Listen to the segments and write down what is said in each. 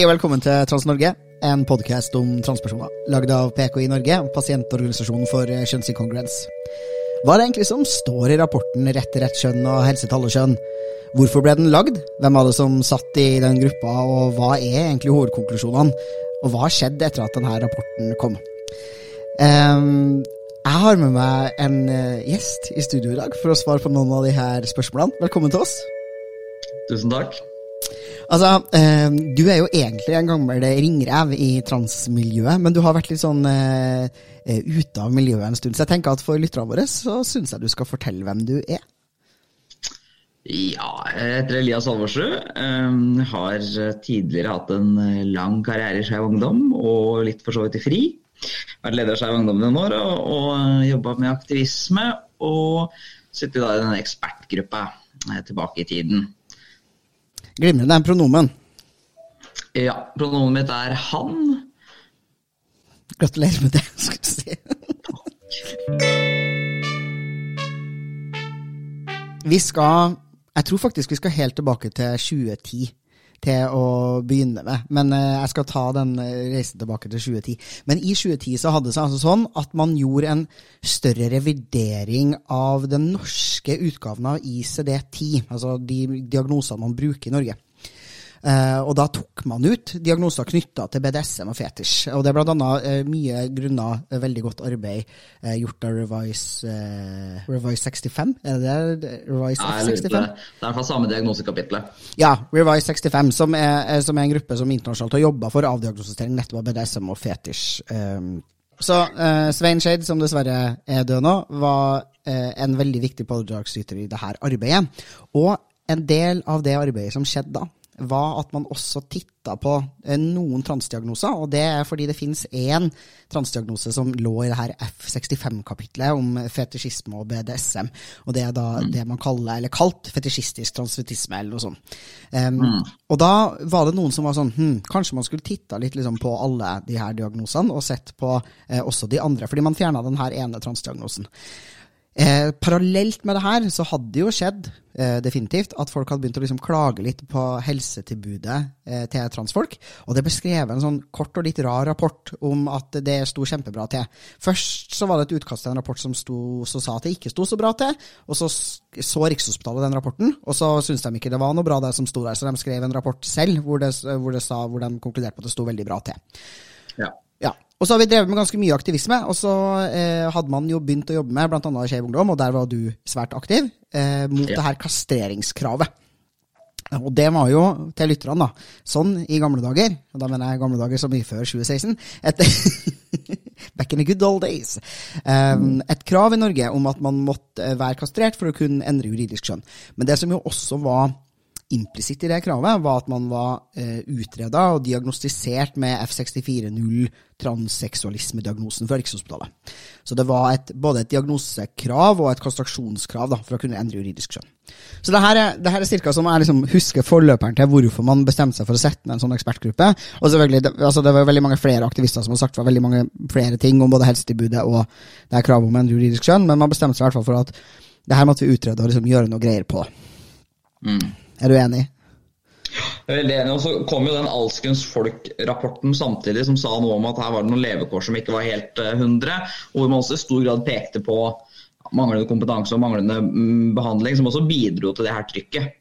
Hei og velkommen til Trans-Norge, en podkast om transpersoner. Lagd av PKI Norge, pasientorganisasjonen for kjønnsinkongruens. Hva er det egentlig som står i rapporten Rett til rett kjønn og helse til alle kjønn? Hvorfor ble den lagd? Hvem var det som satt i den gruppa, og hva er egentlig hovedkonklusjonene? Og hva har skjedd etter at denne rapporten kom? Um, jeg har med meg en uh, gjest i studio i dag for å svare på noen av her spørsmålene. Velkommen til oss. Tusen takk. Altså, eh, du er jo egentlig en gammel ringrev i transmiljøet, men du har vært litt sånn eh, ute av miljøet en stund. Så jeg tenker at for lytterne våre så syns jeg du skal fortelle hvem du er. Ja, jeg heter Elias Alvorsrud. Eh, har tidligere hatt en lang karriere i Skeiv Ungdom, og litt for så vidt i FRI. Vært leder av Skeiv Ungdom noen år og, og jobba med aktivisme. Og sitter da i denne ekspertgruppa tilbake i tiden. Glimrende pronomen. Ja, pronomen mitt er han. Gratulerer med det, skal du si. Vi skal Jeg tror faktisk vi skal helt tilbake til 2010 til å begynne med. Men eh, jeg skal ta den reisen tilbake til 2010. Men i 2010 så hadde det seg altså sånn at man gjorde en større revidering av den norske utgaven av ICD-10, altså de diagnosene man bruker i Norge. Uh, og da tok man ut diagnoser knytta til BDSM og fetisj. Og det er annet uh, mye grunner uh, veldig godt arbeid gjort av Revise, Revise 65. Er det det? Revise Nei, 65? Det er i hvert fall samme diagnosekapitlet. Ja, Revise 65, som er, som er, en gruppe som internasjonalt har jobba for avdiagnostisering nettopp av BDSM og fetisj. Um, så Svein Skeid, som dessverre er død nå, var en veldig viktig pådragsyter i dette arbeidet. Og en del av det arbeidet som skjedde da, var at man også titta på eh, noen transdiagnoser. Og det er fordi det finnes én transdiagnose som lå i det her F65-kapitlet om fetisjisme og BDSM. Og det er da mm. det man kaller, eller kalt fetisjistisk transfetisme, eller noe sånt. Um, mm. Og da var det noen som var sånn hm, Kanskje man skulle titta litt liksom, på alle de her diagnosene, og sett på eh, også de andre. Fordi man fjerna den her ene transdiagnosen. Eh, parallelt med det her så hadde det jo skjedd eh, definitivt at folk hadde begynt å liksom klage litt på helsetilbudet eh, til transfolk. Og det beskrev en sånn kort og litt rar rapport om at det sto kjempebra til. Først så var det et utkast til en rapport som, sto, som sa at det ikke sto så bra til. Og så så Rikshospitalet den rapporten, og så syntes de ikke det var noe bra det som sto der, så de skrev en rapport selv hvor, det, hvor, det sa, hvor de konkluderte på at det sto veldig bra til. Ja. Og så har vi drevet med ganske mye aktivisme, og så eh, hadde man jo begynt å jobbe med bl.a. Skeiv Ungdom, og der var du svært aktiv, eh, mot ja. det her kastreringskravet. Og det var jo, til lytterne, da, sånn i gamle dager, og da mener jeg gamle dager så mye før 2016, et, back in the good old days, um, et krav i Norge om at man måtte være kastrert for å kunne endre juridisk skjønn. Men det som jo også var implisitt i det kravet, var at man var eh, utreda og diagnostisert med F64-0 transseksualisme-diagnosen fra Rikshospitalet. Så det var et, både et diagnosekrav og et konstruksjonskrav da, for å kunne endre juridisk skjønn. Så det her er, det her er cirka som jeg liksom husker forløperen til hvorfor man bestemte seg for å sette ned en sånn ekspertgruppe. Og selvfølgelig, det, altså det var veldig mange flere aktivister som har sagt fra veldig mange flere ting om både helsetilbudet og det her kravet om en juridisk skjønn, men man bestemte seg i hvert fall for at det her måtte vi utrede og liksom gjøre noe greier på. Mm. Er du enig? Jeg er veldig enig. Og så kom jo den Alskens folk-rapporten samtidig, som sa noe om at her var det noen levekår som ikke var helt 100, eh, og hvor man også i stor grad pekte på manglende kompetanse og manglende mm, behandling, som også bidro til det her trykket.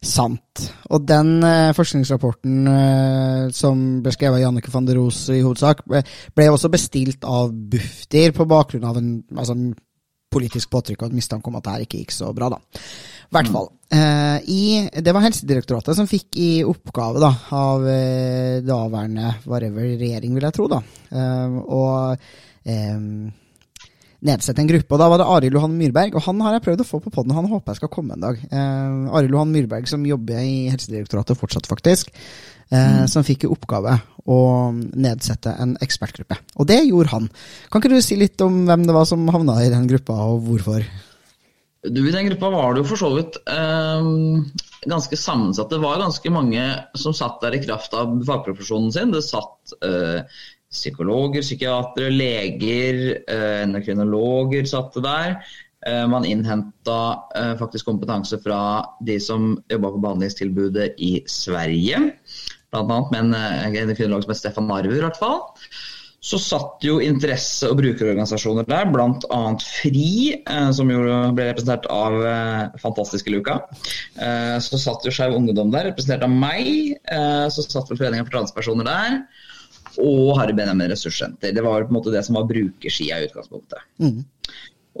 Sant. Og den uh, forskningsrapporten uh, som ble skrevet av Jannicke van der Roos i hovedsak, ble, også bestilt av Bufdir på bakgrunn av en altså, politisk påtrykk og et mistanke om at det her ikke gikk så bra, da. I hvert fall. Eh, i, det var Helsedirektoratet som fikk i oppgave da, av eh, daværende whatever regjering, vil jeg tro, da, eh, og nedsette en gruppe. og Da var det Arild Johan Myrberg, og han har jeg prøvd å få på poden. Han håper jeg skal komme en dag. Eh, Arild Johan Myrberg, som jobber i Helsedirektoratet fortsatt, faktisk, eh, mm. som fikk i oppgave å nedsette en ekspertgruppe. Og det gjorde han. Kan ikke du si litt om hvem det var som havna i den gruppa, og hvorfor? Du, I den gruppa var det jo for så vidt eh, ganske sammensatt. Det var ganske mange som satt der i kraft av fagprofesjonen sin. Det satt eh, psykologer, psykiatere, leger, eh, endokrinologer satt der. Eh, man innhenta eh, faktisk kompetanse fra de som jobba på behandlingstilbudet i Sverige. blant annet, med en, endokrinolog som het Stefan Marver, i hvert fall så satt jo interesse- og brukerorganisasjoner der, bl.a. FRI, eh, som jo ble representert av eh, fantastiske Luka. Eh, så satt jo Skeiv Ungdom der, representert av meg. Så satt vel Foreningen for transpersoner der. Og Harry Benjamin Ressurssenter. Det var på en måte det som var brukersida i utgangspunktet. Mm.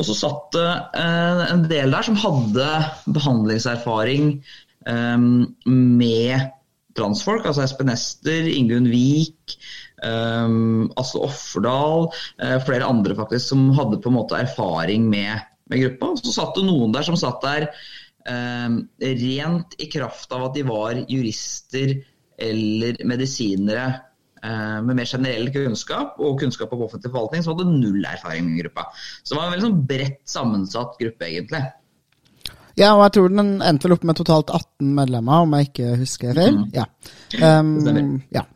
Og så satt det en del der som hadde behandlingserfaring med transfolk, altså Espen Ester, Ingunn Vik, Asle Offerdal, uh, flere andre faktisk som hadde på en måte erfaring med, med gruppa. Så satt det noen der som satt der um, rent i kraft av at de var jurister eller medisinere uh, med mer generell kunnskap og kunnskap om offentlig forvaltning, som hadde null erfaring med gruppa. Så det var en veldig sånn bredt sammensatt gruppe, egentlig. Ja, og jeg tror den endte vel opp med totalt 18 medlemmer, om jeg ikke husker feil. Mm. Ja. Um, ja.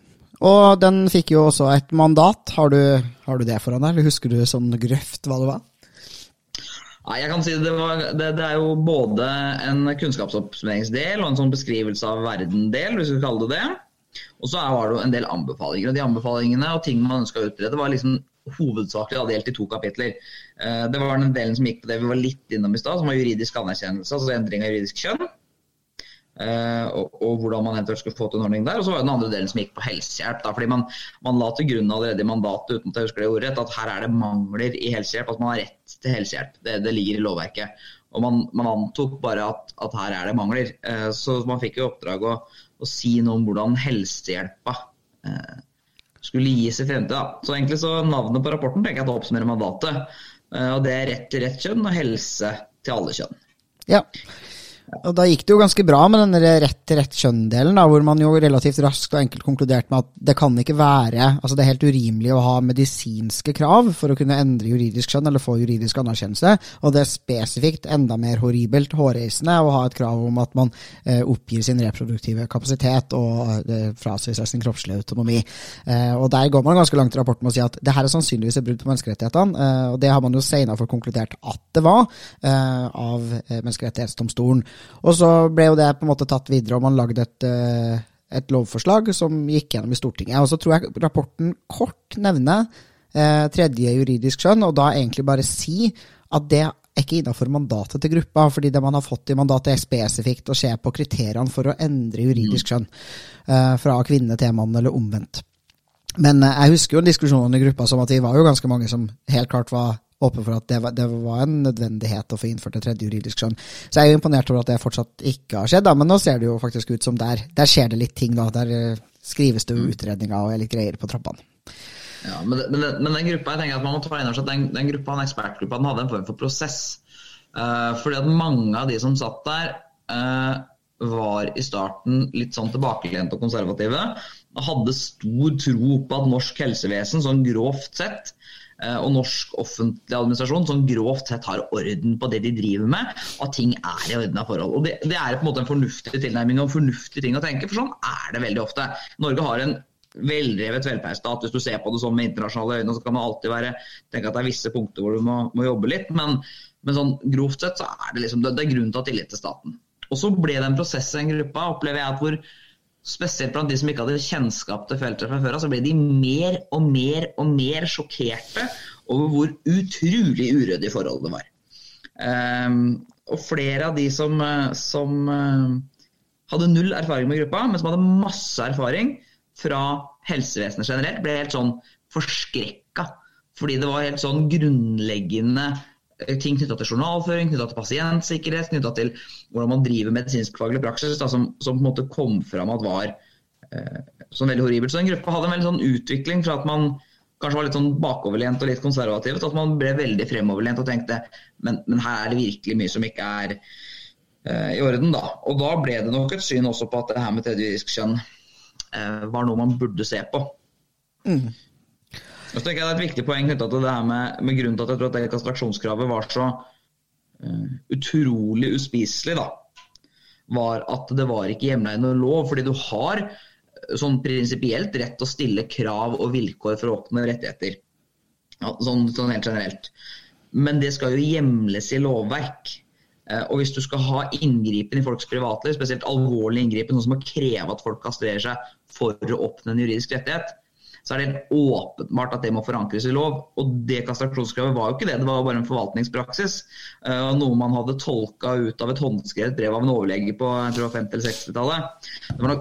Og den fikk jo også et mandat. Har du, har du det foran deg, eller husker du sånn grøft hva det var? Nei, jeg kan si det, var, det, det, er jo både en kunnskapsoppsummeringsdel og en sånn beskrivelse av verden-del, hvis vi kaller det det. Og så var det jo en del anbefalinger. Og de anbefalingene og ting man ønska å utrede, var liksom hovedsakelig delt i to kapitler. Eh, det var den delen som gikk på det vi var litt innom i stad, som var juridisk anerkjennelse, altså endring av juridisk kjønn. Uh, og, og, hvordan man eventuelt skulle få til en ordning der. Og så var det den andre delen som gikk på helsehjelp. Da, fordi man, man la til grunn allerede i mandatet uten at jeg husker det ordrett, at her er det mangler i helsehjelp. At man har rett til helsehjelp. Det, det ligger i lovverket. Og man, man antok bare at, at, her er det mangler. Uh, så man fikk jo oppdrag å, å, si noe om hvordan helsehjelpa uh, skulle gis i fremtiden. Så egentlig så navnet på rapporten tenker jeg at oppsummerer mandatet. og det er rett til rett kjønn og helse til alle kjønn. Ja. Og Da gikk det jo ganske bra med den rett til rett kjønn-delen, hvor man jo relativt raskt og enkelt konkluderte med at det kan ikke være altså det er helt urimelig å ha medisinske krav for å kunne endre juridisk kjønn eller få juridisk anerkjennelse, og det er spesifikt enda mer horribelt hårreisende å ha et krav om at man eh, oppgir sin reproduktive kapasitet og eh, frasier seg sin kroppslige autonomi. Eh, og Der går man ganske langt i rapporten med å si at det her er sannsynligvis et brudd på menneskerettighetene, eh, og det har man jo senere fått konkludert at det var eh, av eh, Menneskerettighetsdomstolen. Og så ble jo det på en måte tatt videre, og man lagde et, eh, et lovforslag som gikk gjennom i Stortinget. Og så tror jeg rapporten kort nevner eh, tredje juridisk skjønn, og da egentlig bare si at det er ikke innafor mandatet til gruppa, fordi det man har fått i mandatet, er spesifikt å se på kriteriene for å endre juridisk skjønn eh, fra kvinne til mann, eller omvendt. Men jeg husker jo diskusjonene i gruppa som at vi var jo ganske mange som helt klart var åpen for at det var, det var, en nødvendighet å få innført et tredje juridisk skjønn. Så jeg er jo imponert over at det fortsatt ikke har skjedd, da, men nå ser det jo faktisk ut som der, der skjer det litt ting. da, Der uh, skrives det mm. utredninger og litt greier på trappene. Ja, men, men, men, den gruppa jeg tenker at man må ta inn at den, den gruppa, den ekspertgruppa den hadde en form for prosess. Uh, fordi at mange av de som satt der, uh, var i starten litt sånn tilbakelente og konservative. Hadde stor tro på at norsk helsevesen, sånn grovt sett, Eh, og norsk offentlig administrasjon som grovt sett har orden på det de driver med, og at ting er i ordna forhold. Og det, det, er på en måte en fornuftig tilnærming og en fornuftig ting å tenke, for sånn er det veldig ofte. Norge har en veldrevet velferdsstat. Hvis du ser på det sånn med internasjonale øyne, så kan man alltid være, tenke at det er visse punkter hvor du må, må jobbe litt, men, men, sånn grovt sett så er det liksom, det, det er grunn til å ha tillit til staten. Og så ble det en prosess i den gruppa, opplever jeg, at hvor spesielt blant de som ikke hadde kjennskap til feltet fra før så ble de mer og mer og mer sjokkerte over hvor utrolig uryddig forholdene var. Um, og flere av de som, eh, som uh, hadde null erfaring med gruppa, men som hadde masse erfaring fra helsevesenet generelt, ble helt sånn forskrekka. Fordi det var helt sånn grunnleggende ting knytta til journalføring, knytta til pasientsikkerhet, knytta til hvordan man driver medisinskfaglig praksis, da, som, som, på en måte kom fram at var eh, sånn veldig horribelt. Så den gruppa hadde en veldig sånn utvikling fra at man kanskje var litt sånn bakoverlent og litt konservativ, til at man ble veldig fremoverlent og tenkte men, men her er det virkelig mye som ikke er eh, i orden, da. Og da ble det nok et syn også på at det her med tredje juridisk kjønn eh, var noe man burde se på. Mm. Så tenker jeg Det er et viktig poeng knytta til det her med, med, grunnen til at jeg tror at det kastraksjonskravet var så uh, utrolig uspiselig, da, var at det var ikke hjemla i noen lov. Fordi du har eh, sånn prinsipielt rett til å stille krav og vilkår for å oppnå rettigheter. Ja, sånn, sånn, helt generelt. Men det skal jo hjemles i lovverk. Eh, og hvis du skal ha inngripen i folks privatliv, spesielt alvorlig inngripen, noe som å kreve at folk kastrerer seg for å oppnå en juridisk rettighet, så er det helt åpenbart at det må forankres i lov. Og det kastrasjonskravet var jo ikke det, det var jo bare en forvaltningspraksis. og noe man hadde tolka ut av et håndskrevet brev av en overlege på 50- eller 60-tallet.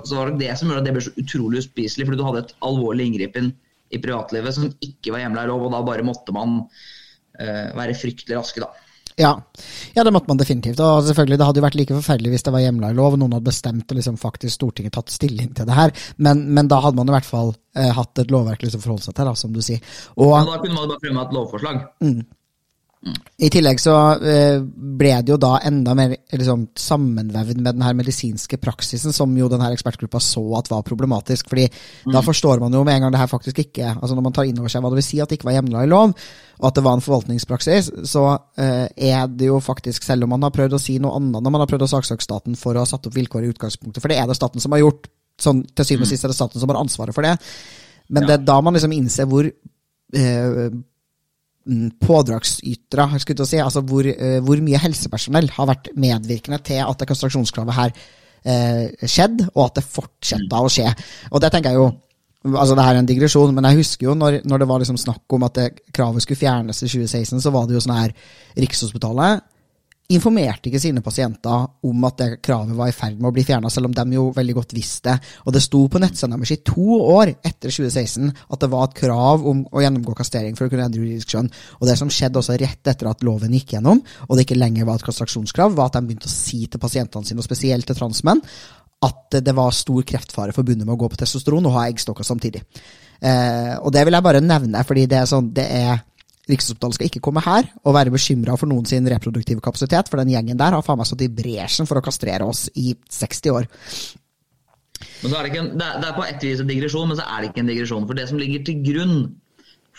Så var det det som gjorde at det ble så utrolig uspiselig, fordi du hadde et alvorlig inngripen i privatlivet som ikke var hjemla i lov, og da bare måtte man uh, være fryktelig raske, da. Ja. ja, det måtte man definitivt. Og selvfølgelig, det hadde jo vært like forferdelig hvis det var hjemla i lov og noen hadde bestemt og liksom faktisk Stortinget tatt stilling til det her. Men, men da hadde man i hvert fall eh, hatt et lovverk liksom forholde seg til, da, som du sier. Og, ja, da kunne man bare fremme et lovforslag. Mm. I tillegg så eh, ble det jo da enda mer liksom, sammenvevd med den her medisinske praksisen, som jo den her ekspertgruppa så at var problematisk. fordi mm. da forstår man jo med en gang det her faktisk ikke altså Når man tar inn over seg hva det vil si at det ikke var hjemla i lov, og at det var en forvaltningspraksis, så eh, er det jo faktisk, selv om man har prøvd å si noe annet når man har prøvd å saksøke staten for å ha satt opp vilkår i utgangspunktet, for det er det staten som har gjort, sånn til syvende og mm. sist er det staten som har ansvaret for det, men ja. det er da man liksom innser hvor eh, Mm, pådragsytere, si, altså hvor, uh, hvor, mye helsepersonell har vært medvirkende til at det konstruksjonskravet her eh, skjedde, og at det fortsetter å skje. Og det tenker jeg jo altså det her er en digresjon, men jeg husker jo når, når det var liksom snakk om at det kravet skulle fjernes i 2016, så var det jo sånn her Rikshospitalet informerte ikke sine pasienter om at det kravet var i ferd med å bli fjerna, selv om de jo veldig godt visste det. Og det sto på nettsidene deres i to år etter 2016 at det var et krav om å gjennomgå kastering for å kunne endre juridisk skjønn. Og det som skjedde også rett etter at loven gikk gjennom, og det ikke lenger var et kastraksjonskrav, var at de begynte å si til pasientene sine, og spesielt til transmenn, at det var stor kreftfare forbundet med å gå på testosteron og ha eggstokker samtidig. Eh, og det vil jeg bare nevne, fordi det er sånn, det er Rikshospitalet skal ikke komme her og være bekymra for noen sin reproduktive kapasitet, for den gjengen der har faen meg stått i bresjen for å kastrere oss i 60 år. Men så er det, ikke en, det, er, er på et vis en digresjon, men så er det ikke en digresjon. For det som ligger til grunn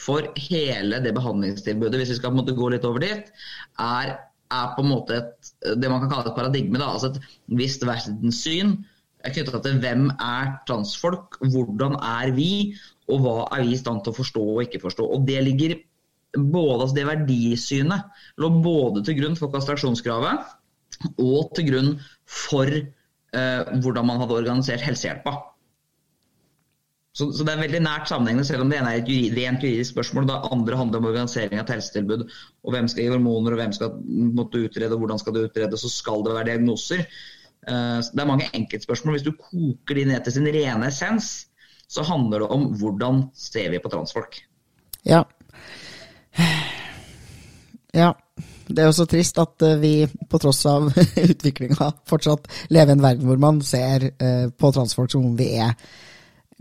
for hele det behandlingstilbudet, hvis vi skal på en måte gå litt over dit, er, er på en måte et, det man kan kalle et paradigme. Da, altså et visst verdenssyn knytta til hvem er transfolk, hvordan er vi, og hva er vi i stand til å forstå og ikke forstå. Og Det ligger både, altså det verdisynet lå både til grunn for kastrasjonskravet og til grunn for eh, hvordan man hadde organisert helsehjelpa. Så, så, det er veldig nært sammenhengende, selv om det ene er et juridisk, rent juridisk spørsmål. Det andre handler om organisering av et helsetilbud, og hvem skal gi hormoner, og hvem skal måtte utrede, og hvordan skal det utredes, så skal det være diagnoser. Eh, det er mange enkeltspørsmål. Hvis du koker de ned til sin rene essens, så handler det om hvordan ser vi på transfolk. Ja, ja. Det er jo så trist at eh, vi, på tross av utviklinga, fortsatt lever i en verden hvor man ser eh, på transfolk som om vi er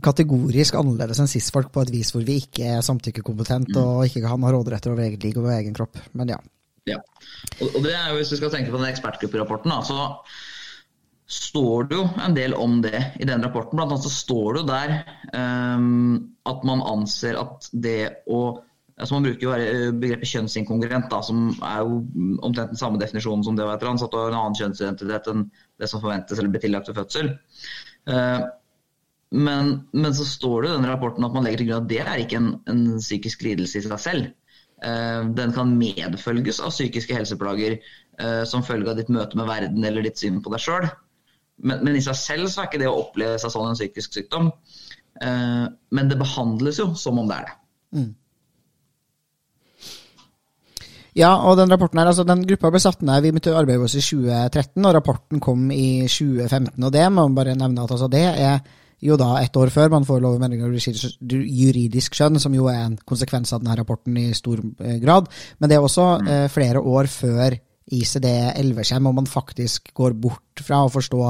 kategorisk annerledes enn cis-folk på et vis hvor vi ikke er samtykkekompetent mm. og ikke kan ha råderetter over eget liv og egen kropp. Men ja. ja. Og, og, det er jo, Hvis vi skal tenke på den ekspertgrupperapporten, så står det jo en del om det i den rapporten. Blant annet så står det jo der um, at man anser at det å Altså man bruker jo eh, begrepet kjønnsinkongruent, da, som er jo omtrent den samme definisjonen som det å være trans, at du har en annen kjønnsidentitet enn det som forventes eller blir tillagt ved fødsel. Eh, men, men, så står det i denne rapporten at man legger til grunn at det er ikke en, en psykisk lidelse i seg selv. Eh, den kan medfølges av psykiske helseplager som følge av ditt møte med verden eller ditt syn på deg sjøl. Men, men, i seg selv så er ikke det å oppleve seg sånn en psykisk sykdom. Men det behandles jo som om det er det. Mm. Ja, og den rapporten her, altså den gruppa ble satt ned, vi begynte å arbeide oss i 2013, og rapporten kom i 2015. Og det må man bare nevne at altså, det er jo da ett år før man får lov om endring av juridisk skjønn, som jo er en konsekvens av denne rapporten i stor eh, grad. Men det er også mm. eh, flere år før ICD-11 kommer, og man faktisk går bort fra å forstå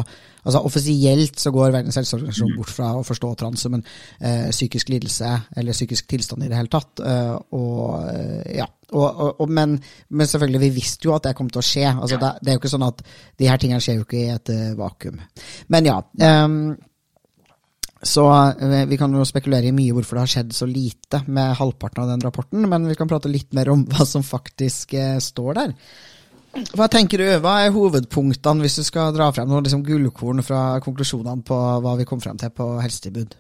altså Offisielt så går Verdens helseorganisasjon bort fra å forstå trans som en eh, psykisk lidelse eller psykisk tilstand i det hele tatt. eh, og, uh, ja, og, og, men, men, selvfølgelig, vi visste jo at det kom til å skje. Altså, det, det, er jo ikke sånn at de her tingene skjer jo ikke i et uh, vakuum. Men ja. Um, så vi kan jo spekulere i mye hvorfor det har skjedd så lite med halvparten av den rapporten, men vi kan prate litt mer om hva som faktisk står der. Hva tenker du, hva er hovedpunktene, hvis du skal dra frem noen liksom gullkorn fra konklusjonene på hva vi kom frem til på helsetilbud?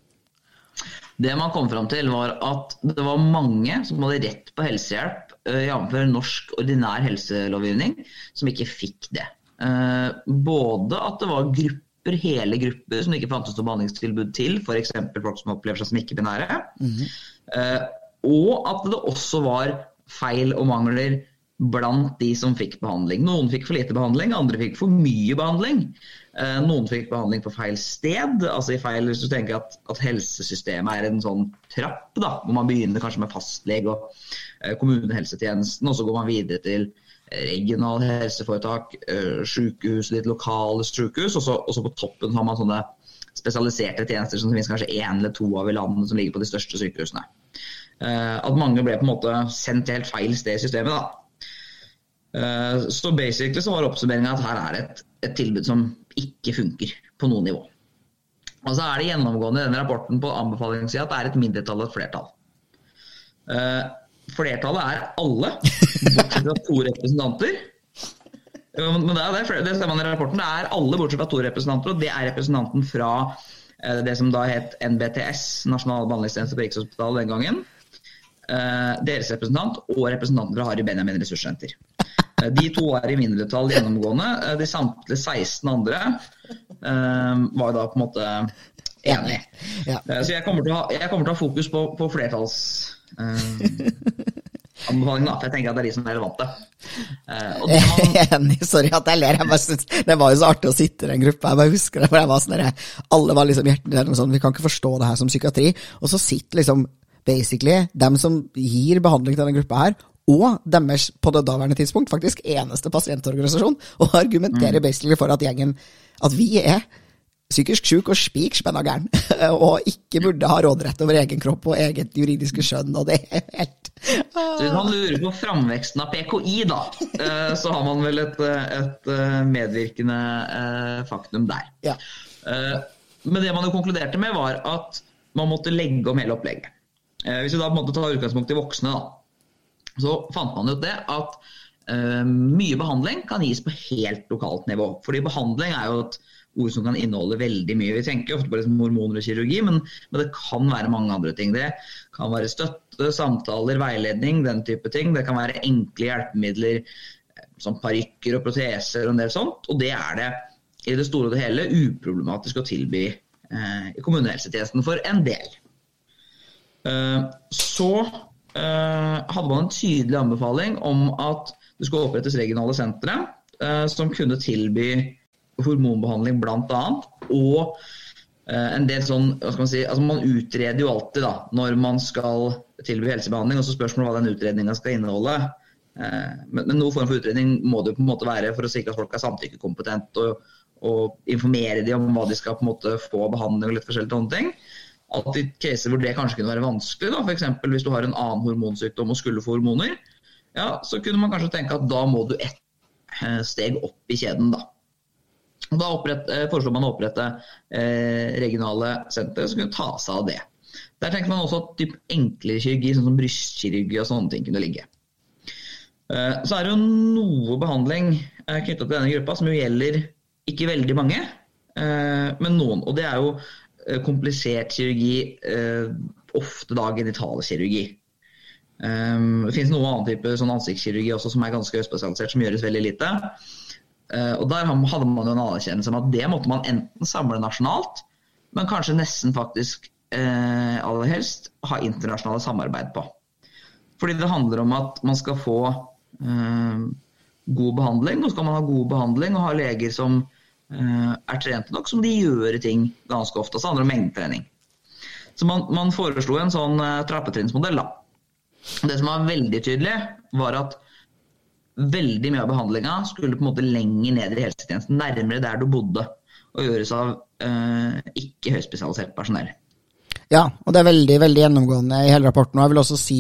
Det man kom fram til, var at det var mange som hadde rett på helsehjelp, uh, jf. norsk ordinær helselovgivning, som ikke fikk det. Uh, både at det var grupper, hele grupper som det ikke fantes noe behandlingstilbud til, f.eks. folk som opplever seg som ikke-binære. Mm -hmm. og at det også var feil og mangler blant de som fikk behandling. Noen fikk for lite behandling, andre fikk for mye behandling. Eh, noen fikk behandling på feil sted. altså i feil, Hvis du tenker at, at helsesystemet er en sånn trapp, da, hvor man begynner kanskje med fastlege og eh, kommunehelsetjenesten, og så går man videre til regionale helseforetak, eh, sykehus, litt lokale sykehus, og så, og så på toppen har man sånne spesialiserte tjenester som det finnes kanskje én eller to av i landet som ligger på de største sykehusene. At mange ble på en måte sendt til helt feil sted i systemet. da. Så basically så var oppsummeringa at her er et, et tilbud som ikke funker på noe nivå. Og så er det gjennomgående i denne rapporten på anbefalingssida at det er et mindretall og et flertall. Uh, flertallet er alle, bortsett fra to representanter. Men det, er det, det ser man i rapporten. Det er alle bortsett fra to representanter, og det er representanten fra uh, det som da het NBTS, Nasjonal behandlingstjeneste på Rikshospitalet den gangen. Uh, deres representant og representanten fra Harry Benjamin ressurssenter. Eh, de to er i mindretall gjennomgående. Eh, de samtlige 16 andre um, var da på en måte enige. Ja. Så jeg kommer, ha, jeg kommer, til å ha, fokus på, på flertalls... Um, for jeg tenker at det er de som er relevante. Uh, da, Enig, sorry at jeg ler. Jeg bare synes, det var jo så artig å sitte i den gruppa. Jeg bare husker det, for jeg var sånn der, Alle var liksom hjertelig sånn, vi kan ikke forstå det her som psykiatri. Og så sitter liksom basically dem som gir behandling til denne gruppa her, og deres på det daværende tidspunkt faktisk eneste pasientorganisasjon, og argumenterer mm. basically for at gjengen At vi er psykisk syk og spik spenna gæren, og ikke burde ha råderett over egen kropp og eget juridiske skjønn, og det er helt Hvis man lurer på framveksten av PKI, da, eh, så har man vel et, et eh, medvirkende eh, faktum der. Ja. Men det man jo konkluderte med, var at man måtte legge om hele opplegget. Hvis vi da på en måte tar utgangspunkt i voksne, da så fant man ut det at uh, mye behandling kan gis på helt lokalt nivå. Fordi behandling er jo et ord som kan inneholde veldig mye. Vi tenker ofte på liksom hormoner og kirurgi, men, men, det kan være mange andre ting. Det kan være støtte, samtaler, veiledning, den type ting. Det kan være enkle hjelpemidler eh, som parykker og proteser og en del sånt. Og det er det i det store og det hele uproblematisk å tilby eh, i kommunehelsetjenesten for en del. Uh, så Eh, hadde man en tydelig anbefaling om at det skulle opprettes regionale sentre eh, som kunne tilby hormonbehandling bl.a. Og eh, en del sånn, hva skal Man si, altså man utreder jo alltid da, når man skal tilby helsebehandling, og så spørsmålet hva den utredninga skal inneholde. Men, men noen form for utredning må det jo på en måte være for å sikre at folk er samtykkekompetent og, og informere dem om hva de skal på en måte få behandling og litt forskjellige sånne ting at i caser hvor det kanskje kunne være vanskelig, f.eks. hvis du har en annen hormonsykdom og skulle få hormoner, ja, så kunne man kanskje tenke at da må du ett eh, steg opp i kjeden. Da da opprett, foreslår man å opprette eh, regionale sentre som kunne ta seg av det. Der tenkte man også at typ enklere kirurgi, sånn som brystkirurgi og sånne ting, kunne ligge. Eh, så er det jo noe behandling eh, knytta til denne gruppa som jo gjelder ikke veldig mange, eh, men noen. Og det er jo Eh, komplisert kirurgi, eh, ofte da genitalkirurgi. Um, det finnes noe annen type sånn ansiktskirurgi også som er ganske spesialisert, som gjøres veldig lite. Uh, og Der hadde man jo en anerkjennelse om at det måtte man enten samle nasjonalt, men kanskje nesten faktisk aller helst ha internasjonale samarbeid på. Fordi det handler om at man skal få god behandling, og skal man ha god behandling og ha leger som Eh, er trente nok, som de gjør ting ganske ofte. Så handler det om mengdetrening. Så man, man foreslo en sånn uh, trappetrinnsmodell. da. Det som var veldig tydelig, var at veldig mye av behandlinga skulle på en måte lenger ned i helsetjenesten, nærmere der du bodde, og gjøres av eh, ikke høyspesialisert personell. Ja, og det er veldig veldig gjennomgående i hele rapporten. og jeg vil også si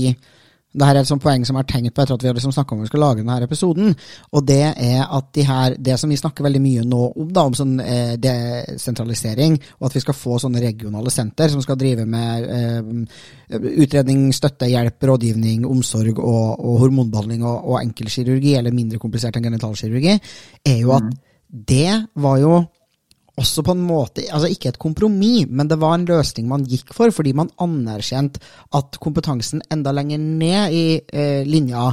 det her er et sånt poeng som jeg har tenkt på etter at vi har liksom snakka om vi skal lage denne episoden. Og det er at de her, det som vi snakker veldig mye nå om, da, om sånn eh, desentralisering, og at vi skal få sånne regionale senter som skal drive med eh, utredning, støtte, hjelp, rådgivning, omsorg og, og hormonbehandling og, og enkelkirurgi, eller mindre komplisert enn genitalkirurgi, er jo at mm. det var jo også på en måte, altså ikke et kompromiss, men det var en løsning man gikk for, fordi man anerkjente at kompetansen enda lenger ned i eh, linja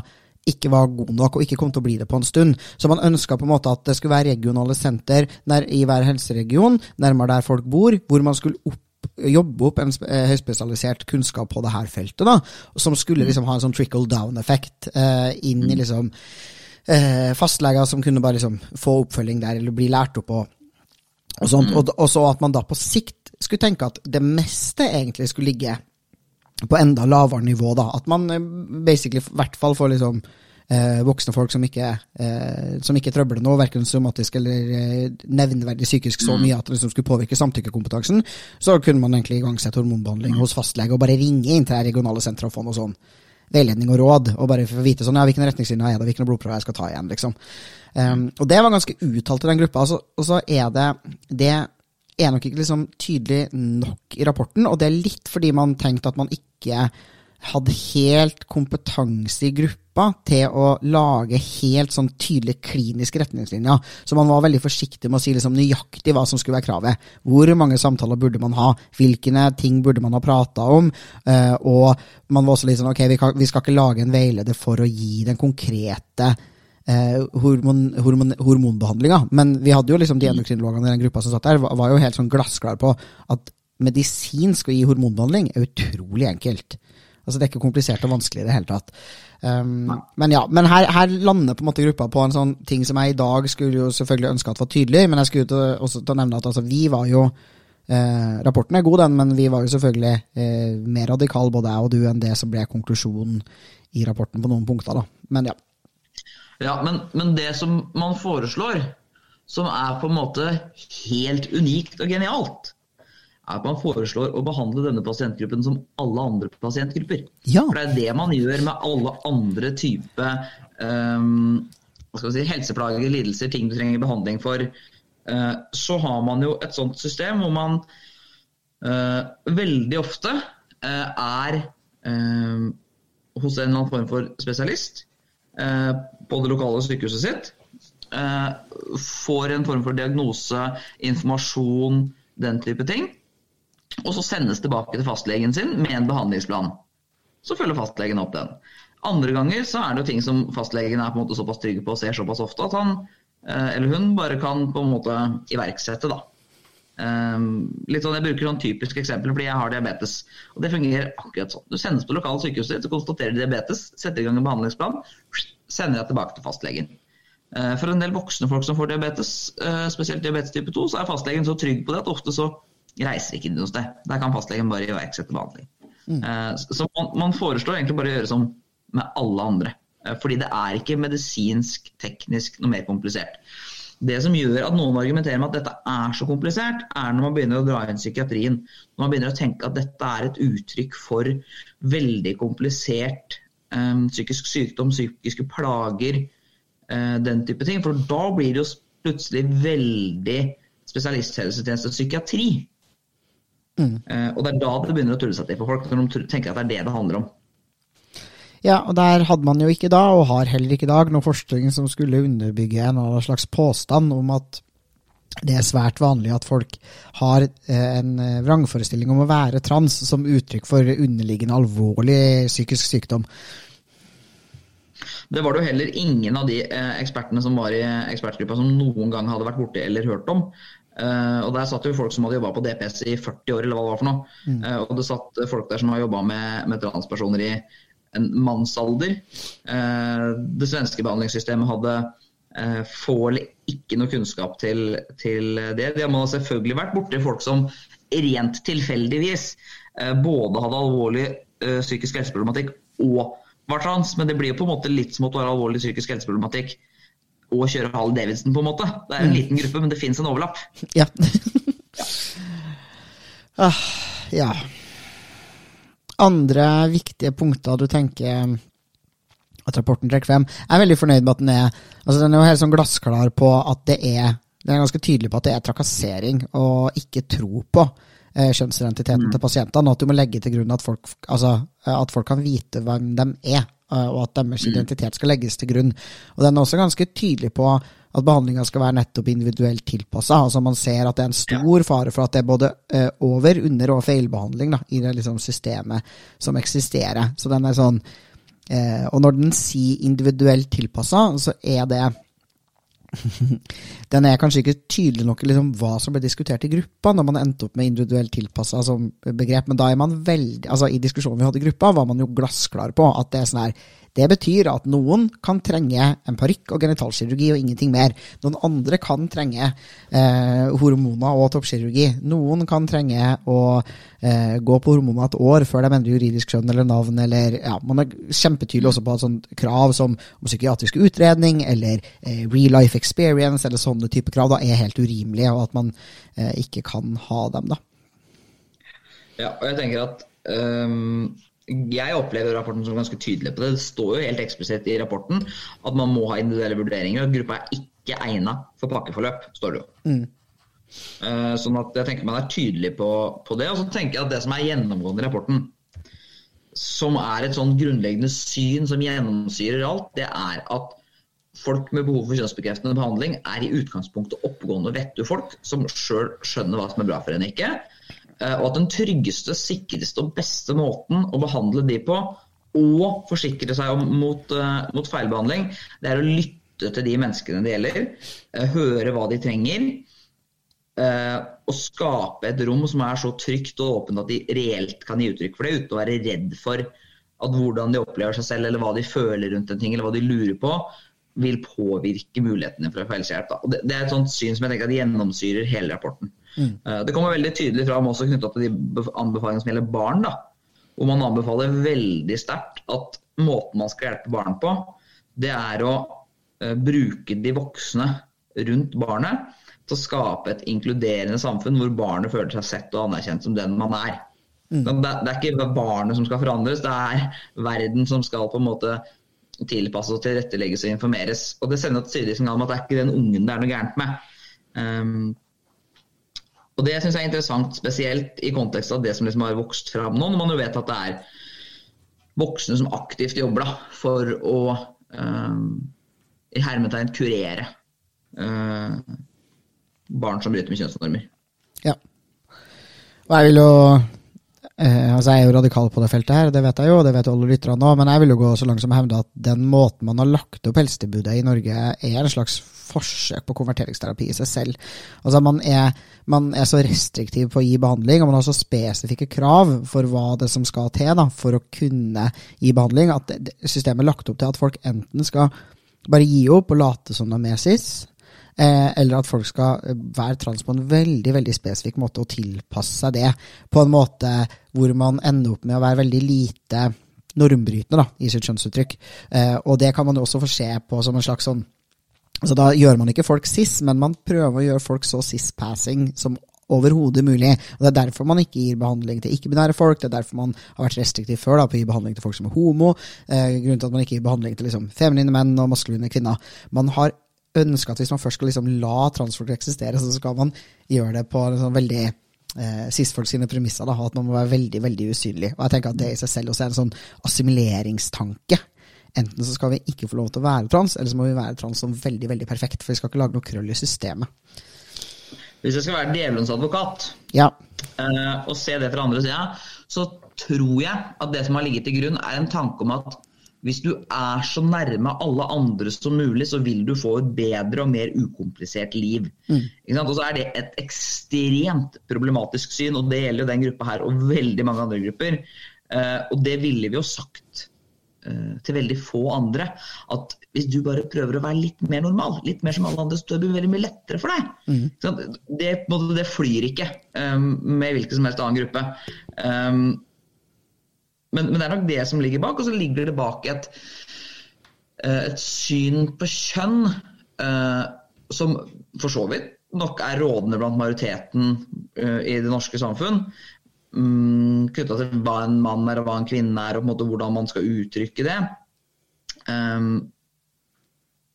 ikke var god nok, og ikke kom til å bli det på en stund. Så man ønska på en måte at det skulle være regionale senter i hver helseregion, nærmere der folk bor, hvor man skulle opp jobbe opp en eh, høyspesialisert kunnskap på det her feltet, da, som skulle liksom ha en sånn trickle down-effekt eh, inn i liksom eh, fastleger som kunne bare liksom få oppfølging der, eller bli lært opp og, og sånt. Og, og så at man da på sikt skulle tenke at det meste egentlig skulle ligge på enda lavere nivå, da. At man eh, basically i hvert fall får liksom eh, voksne folk som ikke, eh, som ikke trøbler noe, verken somatisk eller eh, nevneverdig psykisk så mye at det liksom skulle påvirke samtykkekompetansen, så kunne man egentlig igangsette hormonbehandling hos fastlege og bare ringe inn til det regionale senteret og få noe sånn veiledning og råd, og bare få vite sånn, ja, hvilken retningslinje er det, hvilke blodprøver jeg skal ta igjen, liksom. Um, og det var ganske uttalt i den gruppa. Altså, og så er det det er nok ikke liksom tydelig nok i rapporten, og det er litt fordi man tenkte at man ikke hadde helt kompetanse i gruppa til å lage helt sånn tydelige kliniske retningslinjer. Så man var veldig forsiktig med å si liksom nøyaktig hva som skulle være kravet. Hvor mange samtaler burde man ha? Hvilke ting burde man ha prata om? Uh, og man var også litt sånn ok, vi skal ikke lage en veileder for å gi den konkrete eh, hormon, hormon, hormonbehandlinga. Men vi hadde jo liksom de endokrinologene i den gruppa som satt der, var, var jo helt sånn glassklare på at medisinsk å gi hormonbehandling er utrolig enkelt. Altså Det er ikke komplisert og vanskelig i det hele tatt. Um, men ja, men her, her, lander på en måte gruppa på en sånn ting som jeg i dag skulle jo selvfølgelig ønske at var tydelig, men jeg skulle til, også til å nevne at altså, vi var jo eh, Rapporten er god, den, men vi var jo selvfølgelig eh, mer radikale, både jeg og du, enn det som ble konklusjonen i rapporten på noen punkter. da. Men ja. Ja, men, men, det som man foreslår, som er på en måte helt unikt og genialt, er at man foreslår å behandle denne pasientgruppen som alle andre pasientgrupper. Ja. For det er det man gjør med alle andre typer um, si, helseplager, lidelser, ting du trenger behandling for. Uh, så har man jo et sånt system hvor man uh, veldig ofte uh, er hos en eller annen form for spesialist Eh, på det lokale sykehuset sitt. Eh, får en form for diagnose, informasjon, den type ting. Og så sendes tilbake til fastlegen sin med en behandlingsplan. Så følger fastlegen opp den. Andre ganger så er det jo ting som fastlegen er på en måte såpass trygg på og ser såpass ofte at han eh, eller hun bare kan på en måte iverksette. da. litt sånn, Jeg bruker sånn typisk eksempel fordi jeg har diabetes. og Det fungerer akkurat sånn. Du sendes på lokale sykehuset ditt, konstaterer diabetes, setter i gang en behandlingsplan, sender jeg tilbake til fastlegen. Eh, for en del voksne folk som får diabetes, eh, spesielt diabetes type 2, så er fastlegen så trygg på det at ofte så reiser ikke de noe sted. Der kan fastlegen bare iverksette behandling. Mm. Eh, så man, man, foreslår egentlig bare å gjøre som med alle andre. Fordi det er ikke medisinsk, teknisk noe mer komplisert. Det som gjør at noen argumenterer med at dette er så komplisert, er når man begynner å dra inn psykiatrien. Når man begynner å tenke at dette er et uttrykk for veldig komplisert psykisk sykdom, psykiske plager, uh, den type ting. For da blir det jo plutselig veldig spesialisthelsetjeneste og psykiatri. Mm. Uh, og det er da det begynner å tulle seg til for folk, når de tenker at det er det det handler om. Ja, og der hadde man jo ikke da, og har heller ikke i dag, noe forskning som skulle underbygge en slags påstand om at det er svært vanlig at folk har en vrangforestilling om å være trans som uttrykk for underliggende alvorlig psykisk sykdom. Det var det jo heller ingen av de eh, ekspertene som var i ekspertgruppa som noen gang hadde vært borti eller hørt om. Uh, og Der satt jo folk som hadde jobba på DPS i 40 år, eller hva det var for noe. Mm. Uh, og det satt folk der som har jobba med, med, transpersoner i en mannsalder. Uh, det svenske behandlingssystemet hadde få eller ikke noe kunnskap til, til det. Det har selvfølgelig vært borti folk som rent tilfeldigvis både hadde alvorlig psykisk helseproblematikk og var trans, men det blir jo på en måte litt som å være alvorlig psykisk helseproblematikk og kjøre Harley Davidson, på en måte. Det er en mm. liten gruppe, men det fins en overlapp. Ja. ah, ja. Andre viktige punkter du tenker at rapporten trekker frem. Jeg er veldig fornøyd med at den er altså Den er jo helt sånn glassklar på at det er Den er ganske tydelig på at det er trakassering og ikke tro på eh, kjønnsidentiteten mm. til pasientene, og at du må legge til grunn at folk, altså, eh, at folk kan vite hvem de er, eh, og at deres mm. identitet skal legges til grunn. Og Den er også ganske tydelig på at behandlinga skal være nettopp individuelt tilpassa. Altså man ser at det er en stor fare for at det er både uh, over-, under- og feilbehandling da, i det liksom, systemet som eksisterer. Så den er sånn uh, Og når den sier individuelt tilpassa, så er det den er kanskje ikke tydelig nok liksom, hva som ble diskutert i gruppa når man endte opp med individuelt tilpassa som begrep, men da er man veldig altså I diskusjonen vi hadde i gruppa, var man jo glassklar på at det er sånn her det betyr at noen kan trenge en parykk og genitalkirurgi og ingenting mer. Noen andre kan trenge eh, hormoner og toppkirurgi. Noen kan trenge å eh, gå på hormonene et år før de endrer juridisk kjønn eller navn. Eller, ja, man er kjempetydelig også på et sånt krav som om psykiatrisk utredning eller eh, real life experience eller sånne type krav da er helt urimelige, og at man eh, ikke kan ha dem. da. Ja, og jeg tenker at um jeg opplever rapporten som ganske tydelig på det. Det står jo helt eksplisitt i rapporten at man må ha individuelle vurderinger. og Gruppa er ikke egnet for pakkeforløp, står det jo. Mm. Uh, sånn at jeg tenker man er tydelig på, på, det. Og så tenker jeg at det som er gjennomgående i rapporten, som er et sånn grunnleggende syn som gjennomsyrer alt, det er at folk med behov for kjønnsbekreftende behandling er i utgangspunktet oppegående vettu folk som sjøl skjønner hva som er bra for en ikke. Eh, og at den tryggeste, sikreste og beste måten å behandle de på, og forsikre seg om mot, uh, mot feilbehandling, det er å lytte til de menneskene det gjelder. Høre hva de trenger. Uh, og skape et rom som er så trygt og åpent at de reelt kan gi uttrykk for det, uten å være redd for at hvordan de opplever seg selv, eller hva de føler rundt en ting, eller hva de lurer på, vil påvirke mulighetene for å få helsehjelp. Det, det, er et sånt syn som jeg tenker at gjennomsyrer hele rapporten. Mm. Eh, det kommer veldig tydelig fram også knytta til de anbefalingene som gjelder barn. da, Hvor man anbefaler veldig sterkt at måten man skal hjelpe barn på, det er å uh, bruke de voksne rundt barnet til å skape et inkluderende samfunn hvor barnet føler seg sett og anerkjent som den man er. Mm. Det, det, er ikke barnet som skal forandres, det er verden som skal på en måte tilpasses og tilrettelegges og informeres. Og Det sender et tydelig signal om at det er ikke den ungen det er noe gærent med. Um, og Det syns jeg er interessant, spesielt i kontekst av det som liksom har vokst fram nå, når man jo vet at det er voksne som aktivt jobber da, for å um, i hermetegn kurere uh, barn som bryter med kjønnsnormer. Ja. Og jeg vil jo Eh, altså Jeg er jo radikal på det feltet, her, det vet jeg jo, det vet alle lytterne òg, men jeg vil jo gå så langt som å hevde at den måten man har lagt opp helsetilbudet i Norge, er en slags forsøk på konverteringsterapi i seg selv. Altså Man er, man er så restriktiv på å gi behandling, og man har så spesifikke krav for hva det som skal til da, for å kunne gi behandling, at systemet er lagt opp til at folk enten skal bare gi opp og late som de er cis, Eh, eller at folk skal eh, være trans på en veldig veldig spesifikk måte og tilpasse seg det på en måte hvor man ender opp med å være veldig lite normbrytende da, i sitt kjønnsuttrykk. Eh, og det kan man jo også få se på som en slags sånn altså Da gjør man ikke folk cis, men man prøver å gjøre folk så cis-passing som overhodet mulig. Og Det er derfor man ikke gir behandling til ikke-binære folk. Det er derfor man har vært restriktiv før da, på å gi behandling til folk som er homo. Eh, grunnen til at man ikke gir behandling til liksom, feminine menn og maskuline kvinner. Man har ønsker at hvis man først skal liksom la transfolk eksistere, så skal man gjøre det på sånn veldig eh, cis-folk sine premisser. Da, at man må være veldig veldig usynlig. Og jeg tenker at det i seg selv også er en sånn assimileringstanke. Enten så skal vi ikke få lov til å være trans, eller så må vi være trans som veldig veldig perfekt. For vi skal ikke lage noe krøll i systemet. Hvis jeg skal være djevelens advokat ja. eh, og se det fra andre sida, så tror jeg at det som har ligget til grunn, er en tanke om at hvis du er så nærme alle andre som mulig, så vil du få et bedre og mer ukomplisert liv. Mm. Og så er det et ekstremt problematisk syn, og det gjelder jo den gruppa her og veldig mange andre grupper. Uh, og det ville vi jo sagt uh, til veldig få andre. At hvis du bare prøver å være litt mer normal, litt mer som alle andre, så blir det veldig mye lettere for deg. Mm. Det, det, flyr ikke um, med hvilken som helst annen gruppe. Um, men, men, det er nok det som ligger bak. Og så ligger det bak et, eh, et syn på kjønn eh, som for så vidt nok er rådende blant majoriteten eh, i det norske samfunn. Um, Knytta til hva en mann er og hva en kvinne er, og på en måte hvordan man skal uttrykke det. Um,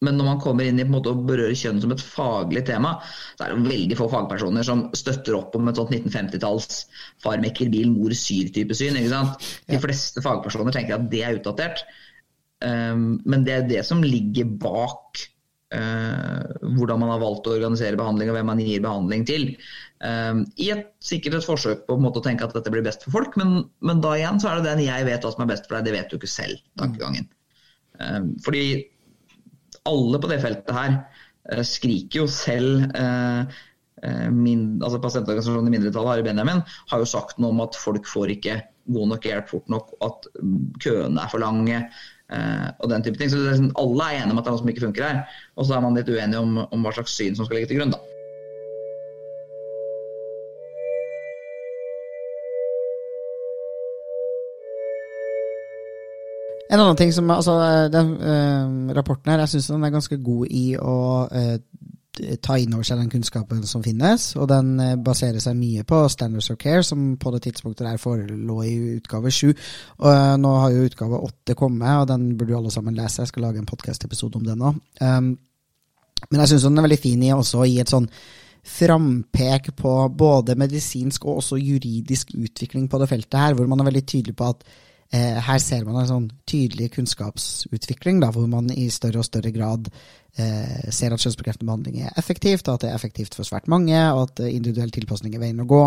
men når man kommer inn i på en måte å berøre kjønn som et faglig tema, så er det veldig få fagpersoner som støtter opp om et sånt 1950-talls far mekker bil, mor syr-type syn. ikke sant? De fleste fagpersoner tenker at det er utdatert. Um, men det er det som ligger bak hvordan man har valgt å organisere behandling, og hvem man gir behandling til. I et, sikkert et forsøk på, en måte, å tenke at dette blir best for folk, men, men, da igjen så er det den jeg vet hva som er best for deg, det vet du ikke selv. tankegangen. Fordi alle på det feltet her skriker jo selv min, altså Pasientorganisasjonen i mindretallet, Ari Benjamin, har jo sagt noe om at folk får ikke god nok hjelp fort nok, at køene er for lange eh, og den type ting. Så sånn, alle er enige om at det er noe som ikke funker her. Og så er man litt uenig om, om hva slags syn som skal ligge til grunn. da. En annen ting som, altså, den uh, Rapporten her, jeg syns den er ganske god i å uh, ta inn over seg den kunnskapen som finnes, og den uh, baserer seg mye på Standards of Care, som på det tidspunktet der forelå i utgave sju. Nå har jo utgave åtte kommet, og den burde jo alle sammen lese. Jeg skal lage en podkast-episode om den nå. Um, men jeg syns den er veldig fin i også å gi et sånn frampek på både medisinsk og også juridisk utvikling på det feltet her, hvor man er veldig tydelig på at Eh, her ser man en sånn tydelig kunnskapsutvikling, da, hvor man i større og større grad eh, ser at kjønnsbekreftende behandling er effektivt, og at det er effektivt for svært mange, og at individuell tilpasning er veien å gå,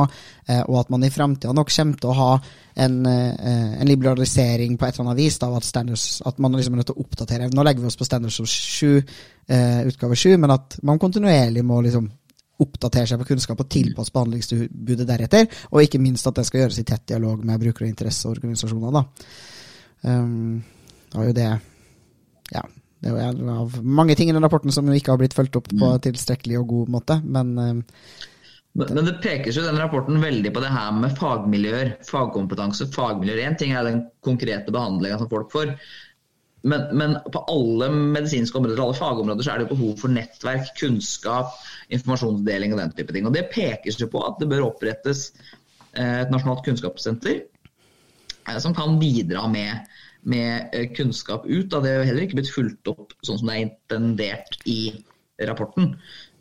eh, og at man i framtida nok kommer til å ha en, eh, en, liberalisering på et eller annet vis, da, at, at man liksom er nødt til å oppdatere. Nå legger vi oss på standards som 7, eh, utgave 7, men at man kontinuerlig må liksom oppdatere seg på kunnskap og tilpasse behandlingstilbudet deretter. Og ikke minst at det skal gjøres i tett dialog med brukere- og interesseorganisasjoner. Da. Um, det jo det Ja. Det er jo av mange ting i den rapporten som ikke har blitt fulgt opp på en tilstrekkelig og god måte, men um, men det pekes jo den rapporten veldig på det her med fagmiljøer, fagkompetanse, fagmiljøer. Én ting er den konkrete behandlinga som folk får, men, men, på alle medisinske områder alle fagområder så er det behov for nettverk, kunnskap, informasjonsdeling og den type ting. Og Det pekes jo på at det bør opprettes eh, et nasjonalt kunnskapssenter eh, som kan bidra med, med eh, kunnskap ut. Det er heller ikke blitt fulgt opp sånn som det er intendert i rapporten.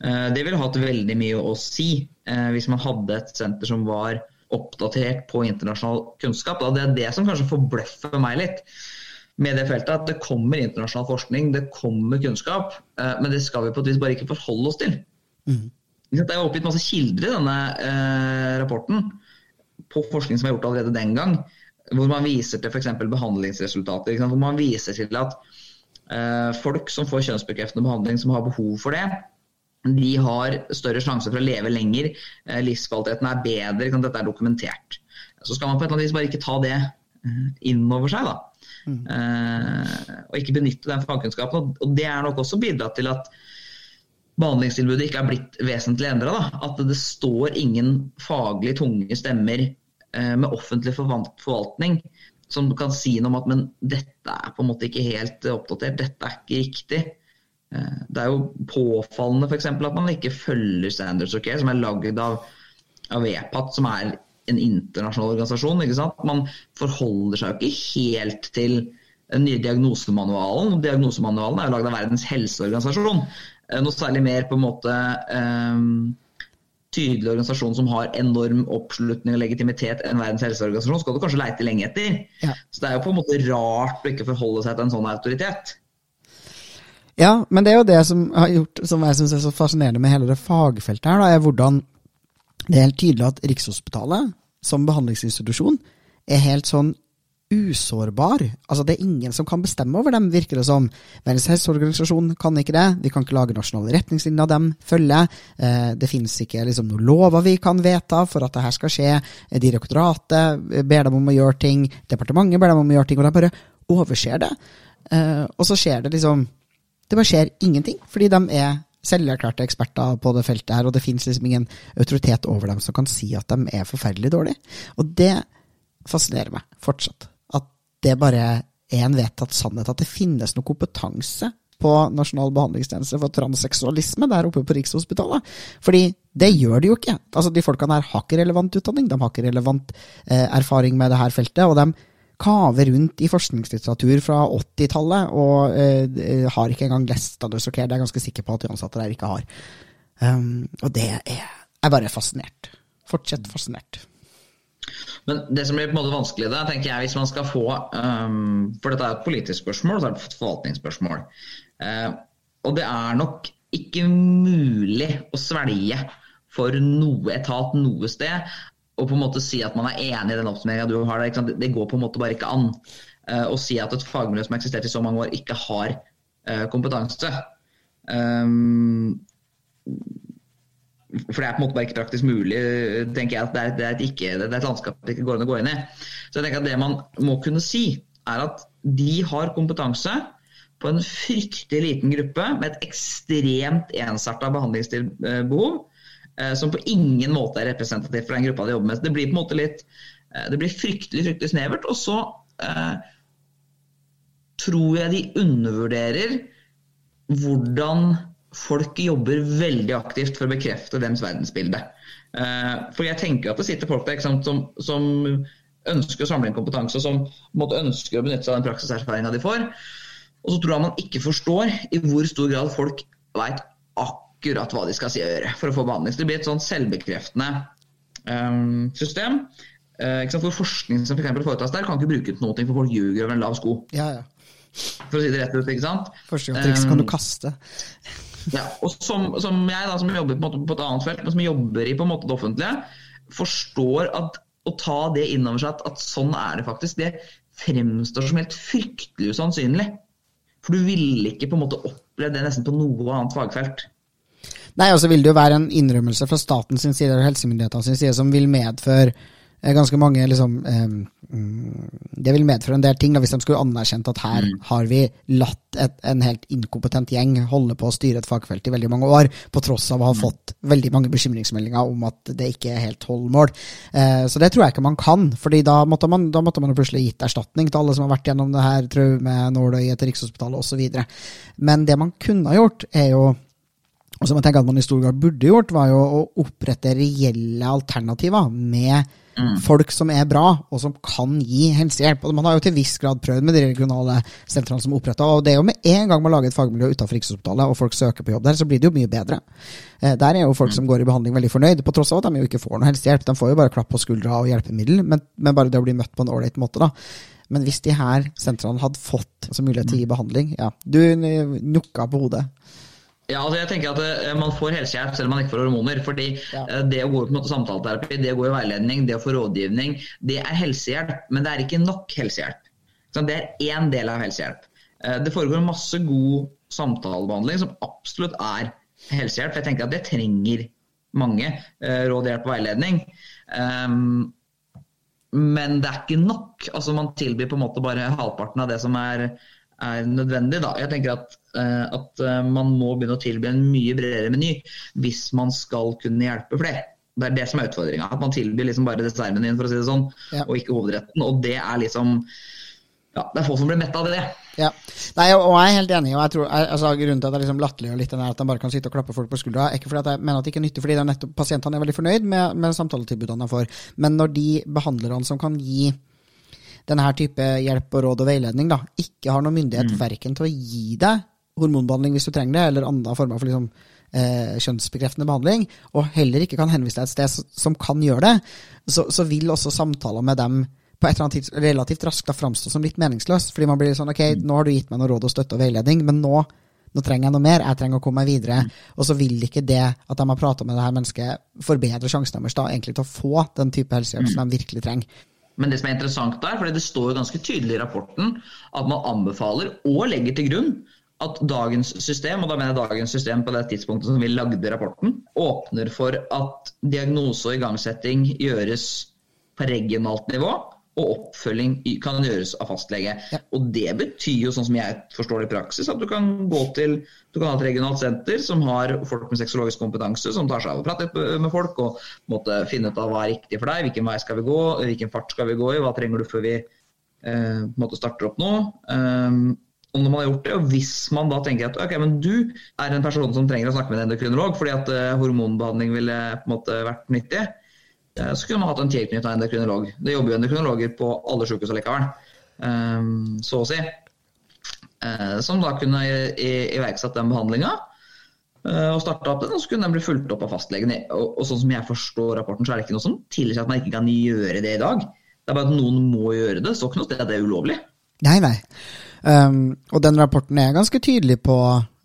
Det ville hatt veldig mye å si hvis man hadde et senter som var oppdatert på internasjonal kunnskap. Det er det som kanskje forbløffer meg litt med det feltet, at det kommer internasjonal forskning, det kommer kunnskap, men det skal vi på et vis bare ikke forholde oss til. Mm. Det er oppgitt masse kilder i denne eh, rapporten på forskning som er gjort allerede den gang, hvor man viser til f.eks. behandlingsresultater. Hvor man viser til at eh, folk som får kjønnsbekreftende behandling, som har behov for det, de har større sjanse for å leve lenger. Eh, livskvaliteten er bedre. Dette er dokumentert. Så skal man på et eller annet vis bare ikke ta det eh, inn over seg. da. Mm. Eh, og ikke benytte den fagkunnskapen. Og det er nok også bidratt til at behandlingstilbudet ikke er blitt vesentlig endra. At det står ingen faglig tunge stemmer eh, med offentlig forvaltning som kan si noe om at men dette er på en måte ikke helt oppdatert, dette er ikke riktig. Eh, det er jo påfallende f.eks. at man ikke følger Standards of Care, som er lagd av, av EPAT, som er en internasjonal organisasjon. ikke sant? Man forholder seg jo ikke helt til den nye diagnosemanualen. Diagnosemanualen er jo lagd av Verdens helseorganisasjon. Eh, noe særlig mer på en måte um, tydelig organisasjon som har enorm oppslutning og legitimitet enn Verdens helseorganisasjon, skal du kanskje leite lenge etter. Ja. Så det er jo på en måte rart å ikke forholde seg til en sånn autoritet. Ja, men det er jo det som har gjort, som jeg syns er så fascinerende med hele det fagfeltet her, da, er hvordan det er helt tydelig at Rikshospitalet som behandlingsinstitusjon er helt sånn usårbar. Altså, det er ingen som kan bestemme over dem, virker det som. Verdens helseorganisasjon kan ikke det. Vi kan ikke lage nasjonale retningslinjer av dem følger. Eh, det finnes ikke liksom, noen lover vi kan vedta for at dette skal skje. Direktoratet ber dem om å gjøre ting. Departementet ber dem om å gjøre ting, og de bare overser det. Eh, og så skjer det liksom Det bare skjer ingenting, fordi de er selverklærte eksperter på det feltet her, og det finnes liksom ingen autoritet over dem som kan si at de er forferdelig dårlige. Og det fascinerer meg fortsatt At det bare er en vedtatt sannhet at det finnes noe kompetanse på Nasjonal behandlingstjeneste for transseksualisme der oppe på Rikshospitalet. Fordi det gjør de jo ikke. Altså, De folkene her har ikke relevant utdanning, de har ikke relevant eh, erfaring med det her feltet. og de kaver rundt i forskningslitteratur fra 80-tallet og eh, har ikke engang lest Standards Care. Det er jeg ganske sikker på at de ansatte der ikke har. Um, og det er, er bare fascinert. Fortsett fascinert. Men det som blir på en måte vanskelig da, tenker jeg, hvis man skal få um, For dette er et politisk spørsmål, og så er det et forvaltningsspørsmål. Uh, og det er nok ikke mulig å svelge for noe etat noe sted og på en måte si at man er enig i den oppsummeringa du har der. Det går på en måte bare ikke an uh, å si at et fagmiljø som har eksistert i så mange år, ikke har uh, kompetanse. Um, for det er på en måte bare ikke praktisk mulig, tenker jeg. at Det er, det er, et, ikke, det er et landskap det ikke går an å gå inn i. Så jeg tenker at det man må kunne si, er at de har kompetanse på en fryktelig liten gruppe med et ekstremt ensarta behandlingsbehov Eh, som på ingen måte er representativt for den gruppa de jobber med. Det blir på en måte litt eh, det blir fryktelig fryktelig snevert. Og så eh, tror jeg de undervurderer hvordan folk jobber veldig aktivt for å bekrefte deres verdensbilde. Eh, for jeg tenker at det sitter folk der som, som, ønsker å samle inn kompetanse, og som måtte ønske å benytte seg av den praksiserfaringa de får. Og så tror jeg man ikke forstår i hvor stor grad folk veit akkurat akkurat hva de skal si og gjøre for å få behandling. Så det blir et sånn selvbekreftende um, system. Uh, for Forskning som for foretas der, kan ikke bruke til noe, for folk ljuger over en lav sko. Ja, ja. For å si det rett ut, ikke sant? Førstegangstriks um, kan du kaste. ja, og som, som, jeg, da, som jobber på, på, et annet felt, men som jobber i på en måte det offentlige, forstår at å ta det inn over seg at, at sånn er det faktisk, det fremstår som helt fryktelig usannsynlig. For du ville ikke på en måte opplevd det nesten på noe annet fagfelt. Nei, og så vil det jo være en innrømmelse fra statens side eller sin side som vil medføre eh, ganske mange liksom, eh, Det vil medføre en del ting da, hvis de skulle anerkjent at her mm. har vi latt et, en helt inkompetent gjeng holde på å styre et fagfelt i veldig mange år, på tross av å ha mm. fått veldig mange bekymringsmeldinger om at det ikke er helt holdmål. mål. Eh, så det tror jeg ikke man kan, fordi da måtte man, da måtte man plutselig gitt erstatning til alle som har vært gjennom det her traumet, nåløyet til Rikshospitalet osv. Men det man kunne ha gjort, er jo og som jeg tenker at man i stor grad burde gjort, var jo å opprette reelle alternativer med mm. folk som er bra, og som kan gi helsehjelp. Og man har jo til viss grad prøvd med de regionale sentrene som er oppretta. Og det er jo med en gang man lager et fagmiljø utenfor Rikshospitalet, og folk søker på jobb der, så blir det jo mye bedre. Eh, der er jo folk mm. som går i behandling veldig fornøyd, på tross av at de jo ikke får noe helsehjelp. De får jo bare klapp på skuldra og hjelpemiddel, men, men bare det å bli møtt på en ålreit måte, da. Men hvis de her sentrene hadde fått altså mulighet til å gi behandling Ja, du nukka på hodet. Ja, altså jeg tenker at uh, Man får helsehjelp selv om man ikke får hormoner. fordi ja. uh, Det å gå på en måte samtaleterapi, det å gå i veiledning, det å få rådgivning, det er helsehjelp. Men det er ikke nok helsehjelp. Det er én del av helsehjelp. Uh, det foregår masse god samtalebehandling som absolutt er helsehjelp. Jeg tenker at det trenger mange. råd, hjelp og veiledning. Um, men det er ikke nok. Altså Man tilbyr på en måte bare halvparten av det som er er nødvendig. Da. Jeg tenker at, uh, at uh, man må begynne å tilby en mye bredere meny hvis man skal kunne hjelpe flere. Det er det som er utfordringa. At man tilbyr liksom bare dessertmenyen, for å si det sånn, ja. og ikke hovedretten. Og det er liksom ja, Det er få som blir mette av det. Ja. Nei, og jeg er helt enig. og jeg tror, jeg, altså, Grunnen til at jeg liksom latterliggjør litt den er at de bare kan sitte og klappe folk på skuldra, er ikke fordi at jeg mener at det ikke er nyttig, fordi det er nettopp pasientene er veldig fornøyd med, med samtaletilbudene de får. Men når de behandlerne som kan gi denne type hjelp og råd og veiledning da, ikke har noen myndighet mm. verken til å gi deg hormonbehandling hvis du trenger det, eller andre former for liksom, eh, kjønnsbekreftende behandling, og heller ikke kan henvise deg et sted som kan gjøre det, så, så vil også samtaler med dem på et eller annet tids, relativt raskt da framstå som litt meningsløst. Fordi man blir sånn ok, mm. nå har du gitt meg noe råd og støtte og veiledning, men nå, nå trenger jeg noe mer. Jeg trenger å komme meg videre. Mm. Og så vil ikke det at de har prata med det her mennesket, forbedre sjansen deres da egentlig til å få den type helsehjelp mm. som de virkelig trenger. Men det som er interessant der, for det står jo ganske tydelig i rapporten at man anbefaler og legger til grunn at dagens system, og da mener jeg dagens system på det tidspunktet som vi lagde rapporten, åpner for at diagnose og igangsetting gjøres på regionalt nivå og oppfølging kan gjøres av fastlege. Ja. Og Det betyr jo, sånn som jeg forstår det i praksis, at du kan gå til du kan ha et regionalt senter som har folk med sexologisk kompetanse, som tar seg av å prate med folk og måtte finne ut av hva er riktig for deg, hvilken vei skal vi gå, hvilken fart skal vi gå i, hva trenger du før vi eh, måtte starter opp nå. Um, og når man har gjort det, og hvis man da tenker at ok, men du er en person som trenger å snakke med en endokrinolog fordi at uh, hormonbehandling ville på en måte vært nyttig, Eh, så kunne man hatt en tilknytta endokrinolog. Det jobber jo endokrinologer på alle sykehus allikevel, ehm, så å si. Eh, som da kunne iverksatt den behandlinga eh, og starta opp den, og så kunne den bli fulgt opp av fastlegen. Og, sånn som jeg forstår rapporten, så er det ikke noe som tilsier at man ikke kan gjøre det i dag. Det er bare at noen må gjøre det. Det ikke noe sted at det er ulovlig. Nei, nei. Um, og den rapporten er ganske tydelig på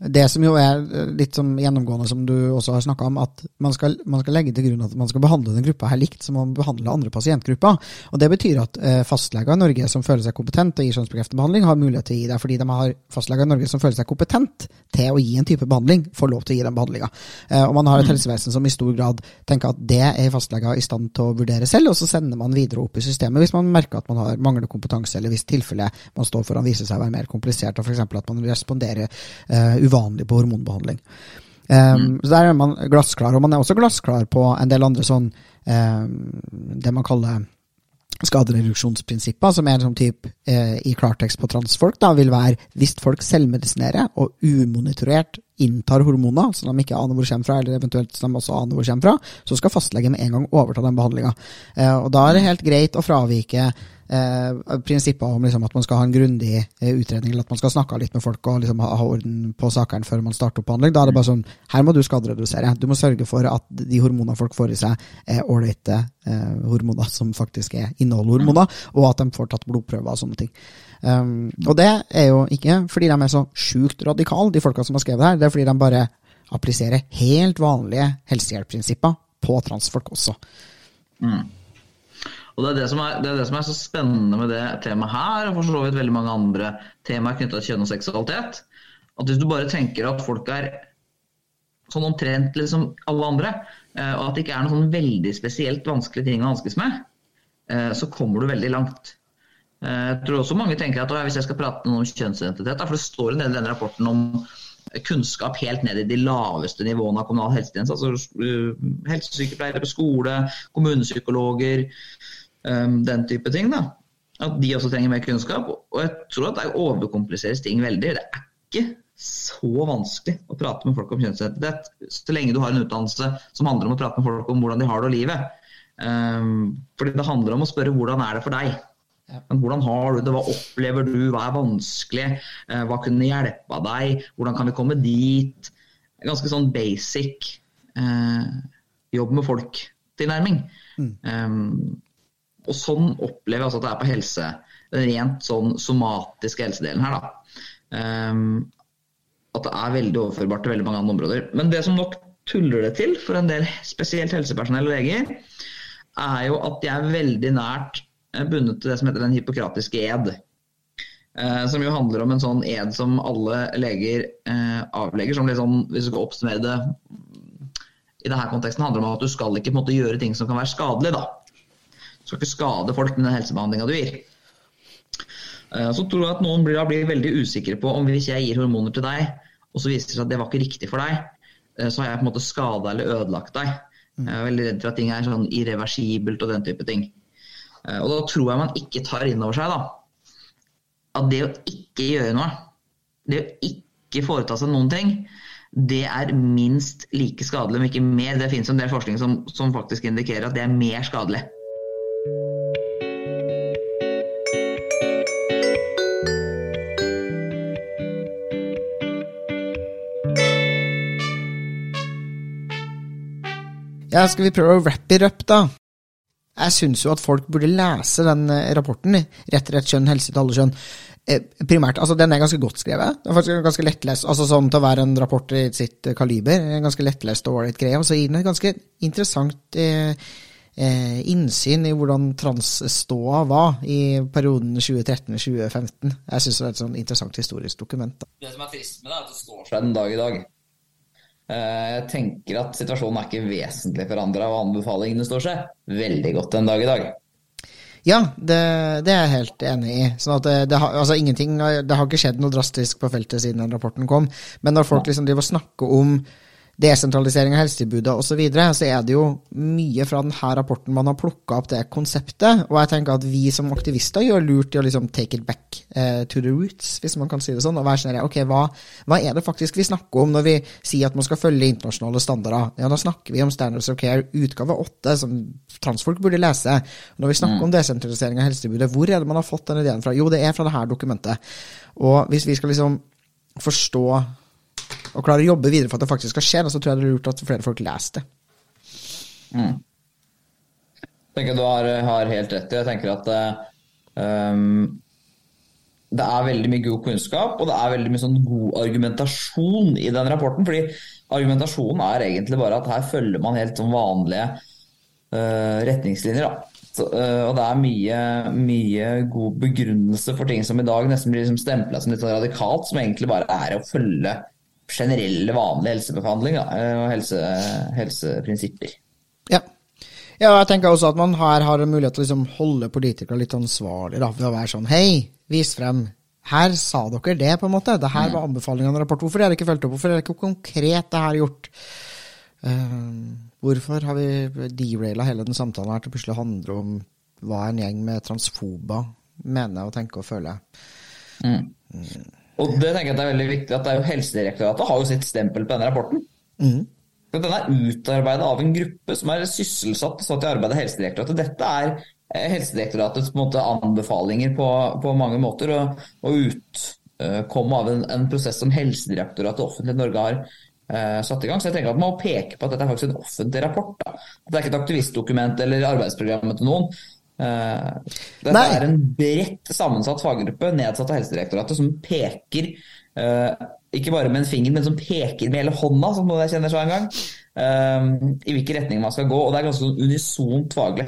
det som jo er litt som gjennomgående, som du også har snakka om, at man skal, man skal, legge til grunn at man skal behandle den gruppa her likt som man behandler andre pasientgrupper. Og Det betyr at eh, fastleger i Norge som føler seg kompetent til å gi kjønnsbekreftende behandling, har mulighet til å gi det, fordi de har fastleger i Norge som føler seg kompetent til å gi en type behandling, får lov til å gi den behandlinga. Eh, og man har et mm. helsevesen som i stor grad tenker at det er fastleger i stand til å vurdere selv, og så sender man videre opp i systemet hvis man merker at man har manglende kompetanse, eller hvis tilfellet man står foran viser seg å være mer komplisert, og f.eks. at man responderer uh, uvanlig på hormonbehandling. Um, mm. Så Der er man glassklar, og man er også glassklar på en del andre sånn um, det man kaller skadereduksjonsprinsipper, som er sånn typ, eh, i klartekst på transfolk, da, vil være hvis folk selvmedisinerer og umonitorert inntar hormoner så de ikke aner hvor de kommer fra, eller eventuelt så de også aner hvor de kommer fra, så skal fastlege med en gang overta den behandlinga. Eh, og da er det helt greit å fravike eh, prinsipper om liksom, at man skal ha en grundig eh, utredning, eller at man skal snakke litt med folk og liksom, ha, ha, orden på sakene før man starter opp behandling. Da er det bare sånn Her må du skaderedusere. Du må sørge for at de hormonene folk får i seg, er ålreite eh, hormoner som faktisk er inneholder og at de får tatt blodprøver og sånne ting. Um, og det er jo ikke fordi de er så sjukt radikale, de folka som har skrevet her. Det er fordi de bare appliserer helt vanlige helsehjelpprinsipper på transfolk også. Mm. Og det er det, er, det er det, som er, så spennende med det temaet her, og for så vidt veldig mange andre temaer knytta til kjønn og seksualitet. At hvis du bare tenker at folk er sånn omtrent liksom alle andre, eh, og at det ikke er noen sånn veldig spesielt vanskelige ting å hanskes med, eh, så kommer du veldig langt. Eh, jeg tror også mange tenker at hvis jeg skal prate om kjønnsidentitet, for det står del i denne rapporten om kunnskap helt ned i de laveste nivåene av kommunal helsetjeneste. Altså helsesykepleiere på skole, kommunepsykologer, den type ting. da. At de også trenger mer kunnskap. Og jeg tror at det overkompliseres ting veldig. Det er ikke så vanskelig å prate med folk om kjønnsidentitet så lenge du har en utdannelse som handler om å prate med folk om hvordan de har det og livet. Um, fordi det handler om å spørre hvordan er det for deg. Men hvordan har du det, hva opplever du, hva er vanskelig, uh, hva kunne hjelpa deg, hvordan kan vi komme dit? Ganske sånn basic eh, jobb med folk-tilnærming. Mm. Um, og sånn opplever jeg altså at det er på helse, den rent sånn somatiske helsedelen her. da. Um, at det er veldig overførbart til veldig mange andre områder. Men det som nok tuller det til for en del spesielt helsepersonell og leger, er jo at de er veldig nært eh, bundet til det som heter den hippokratiske ed. Uh, som jo handler om en sånn ed som alle leger uh, avlegger. som sånn, Hvis du skal oppsummere det i denne konteksten, handler det om at du skal ikke måte gjøre ting som kan være skadelig. da. Skal ikke skade folk med den helsebehandlinga du gir. Eh, så tror jeg at noen blir, blir, veldig usikre på om hvis jeg gir hormoner til deg, og så viser det seg at det var ikke riktig for deg, eh, så har jeg på en måte skada eller ødelagt deg. Mm. Jeg er veldig redd for at ting er sånn irreversibelt og den type ting. Eh, og da tror jeg man ikke tar inn over seg da, at det å ikke gjøre noe, det å ikke foreta seg noen ting, det er minst like skadelig, om ikke mer. Det finnes en del forskning som, som faktisk indikerer at det er mer skadelig. Ja, skal vi prøve å wrap it up, da? Jeg syns jo at folk burde lese den eh, rapporten, Rett rett kjønn, helse til alle kjønn. Eh, primært, altså Den er ganske godt skrevet. Det er faktisk ganske lettlest, altså sånn til å være en rapport i sitt kaliber. En ganske lettlest og ålreit greie. Og så gir den et ganske interessant eh, innsyn i hvordan transståa var i perioden 2013-2015. Jeg syns det er et sånn interessant historisk dokument. Da. Det som er trist med det, er at det står seg den dag i dag. Eh, jeg tenker at situasjonen er ikke vesentlig forandra, og anbefalingene står seg veldig godt den dag i dag. Ja, det, det er jeg helt enig i. Sånn det, det, har, altså det, har, ikke skjedd noe drastisk på feltet siden den rapporten kom. Men når folk liksom driver og snakker om desentralisering av helsetilbudet osv., så, videre, så er det jo mye fra denne rapporten man har plukka opp det konseptet. Og jeg tenker at vi som aktivister gjør lurt i å liksom take it back uh, to the roots, hvis man kan si det sånn. Og være sånn ok, hva, hva, er det faktisk vi snakker om når vi sier at man skal følge internasjonale standarder? Ja, da snakker vi om Standards of Care utgave åtte, som transfolk burde lese. Når vi snakker mm. om desentralisering av helsetilbudet, hvor er det man har fått den ideen fra? Jo, det er fra det her dokumentet. Og hvis vi skal liksom forstå og klarer å jobbe videre for at det faktisk skal skje, så tror jeg det er lurt at flere folk leser det. Mm. Jeg tenker Du har, har, helt rett i Jeg tenker at um, det er veldig mye god kunnskap, og det er veldig mye sånn god argumentasjon i den rapporten. fordi argumentasjonen er egentlig bare at her følger man helt sånn vanlige uh, retningslinjer. da. Så, uh, og det er mye, mye, god begrunnelse for ting som i dag nesten blir liksom stempla som litt sånn radikalt, som egentlig bare er å følge generelle, vanlige helsebehandling da, og helse, helseprinsipper. Ja. ja. jeg tenker også at man her har en mulighet til å liksom holde politikere litt ansvarlig da, ved å være sånn Hei, vis frem. Her sa dere det, på en måte. Det her var anbefalingene i rapporten. Hvorfor er det ikke fulgt opp? Hvorfor er det ikke konkret det her gjort? Uh, hvorfor har vi deraila hele den samtalen her til plutselig handle om hva en gjeng med transfober mener og tenker og føler? Mm. Og det tenker jeg det er veldig viktig at det er jo Helsedirektoratet har jo sitt stempel på denne rapporten. Mm. Den er utarbeida av en gruppe som er sysselsatt satt i arbeidet i Helsedirektoratet. Dette er Eh, Helsedirektoratets måte, anbefalinger på, på, mange måter, og, og utkomme av en, en, prosess som Helsedirektoratet og offentlig Norge har uh, satt i gang. Så jeg tenker at man må peke på at dette er faktisk en offentlig rapport. Da. Det er ikke et aktivistdokument eller arbeidsprogrammet til noen. Uh, dette Nei. er en bredt sammensatt faggruppe nedsatt av Helsedirektoratet som peker uh, ikke bare med en finger, men som peker med hele hånda, som noen jeg kjenner så en gang, i hvilken retning man skal gå. Og det er ganske sånn unisont faglig.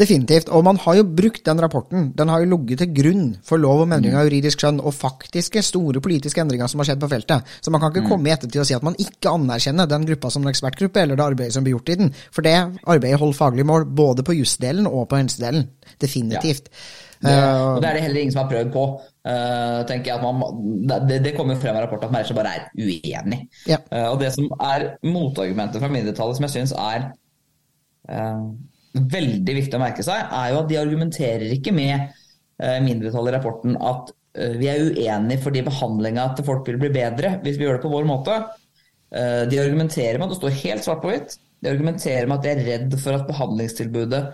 Definitivt. Og man har jo brukt den rapporten. Den har jo ligget til grunn for lov om endring av juridisk skjønn og faktiske store politiske endringer som har skjedd på feltet. Så man kan ikke mm. komme i ettertid og si at man ikke anerkjenner den gruppa som en ekspertgruppe, eller det arbeidet som blir gjort i den. For det arbeidet holder faglig mål, både på jusdelen og på helsedelen. Definitivt. Ja. Det, eh, og det er det heller ingen som har prøvd på. Uh, tenker jeg at man, det, det kommer frem i rapporten at mennesker bare er uenig. Ja. Uh, og det som er motargumentet fra mindretallet, som jeg syns er uh, veldig viktig å merke seg, er jo at de argumenterer ikke med eh, mindretallet i rapporten at eh, vi er uenige fordi behandlinga til folk vil bli bedre hvis vi gjør det på vår måte. Eh, de argumenterer med, at det står helt svart på hvitt, de argumenterer med at de er redd for at behandlingstilbudet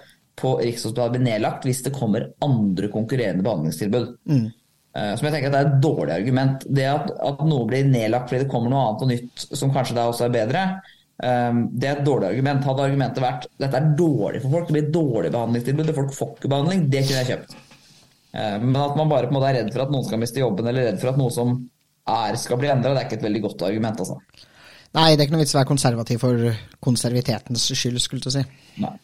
på Rikshospitalet blir nedlagt hvis det kommer andre konkurrerende behandlingstilbud. Mm. Som jeg tenker at Det er et dårlig argument. Det at, at noe blir nedlagt fordi det kommer noe annet og nytt som kanskje da også er bedre, det er et dårlig argument. Hadde argumentet vært dette er dårlig for folk, det blir dårlig behandlingstilbud, folk får ikke behandling, det kunne jeg kjøpt. Um, men at man bare på en måte er redd for at noen skal miste jobben, eller redd for at noe som er, skal bli endra, det er ikke et veldig godt argument. altså. Nei, det er ikke noe vits å være konservativ for konservitetens skyld, skulle du si. Nei.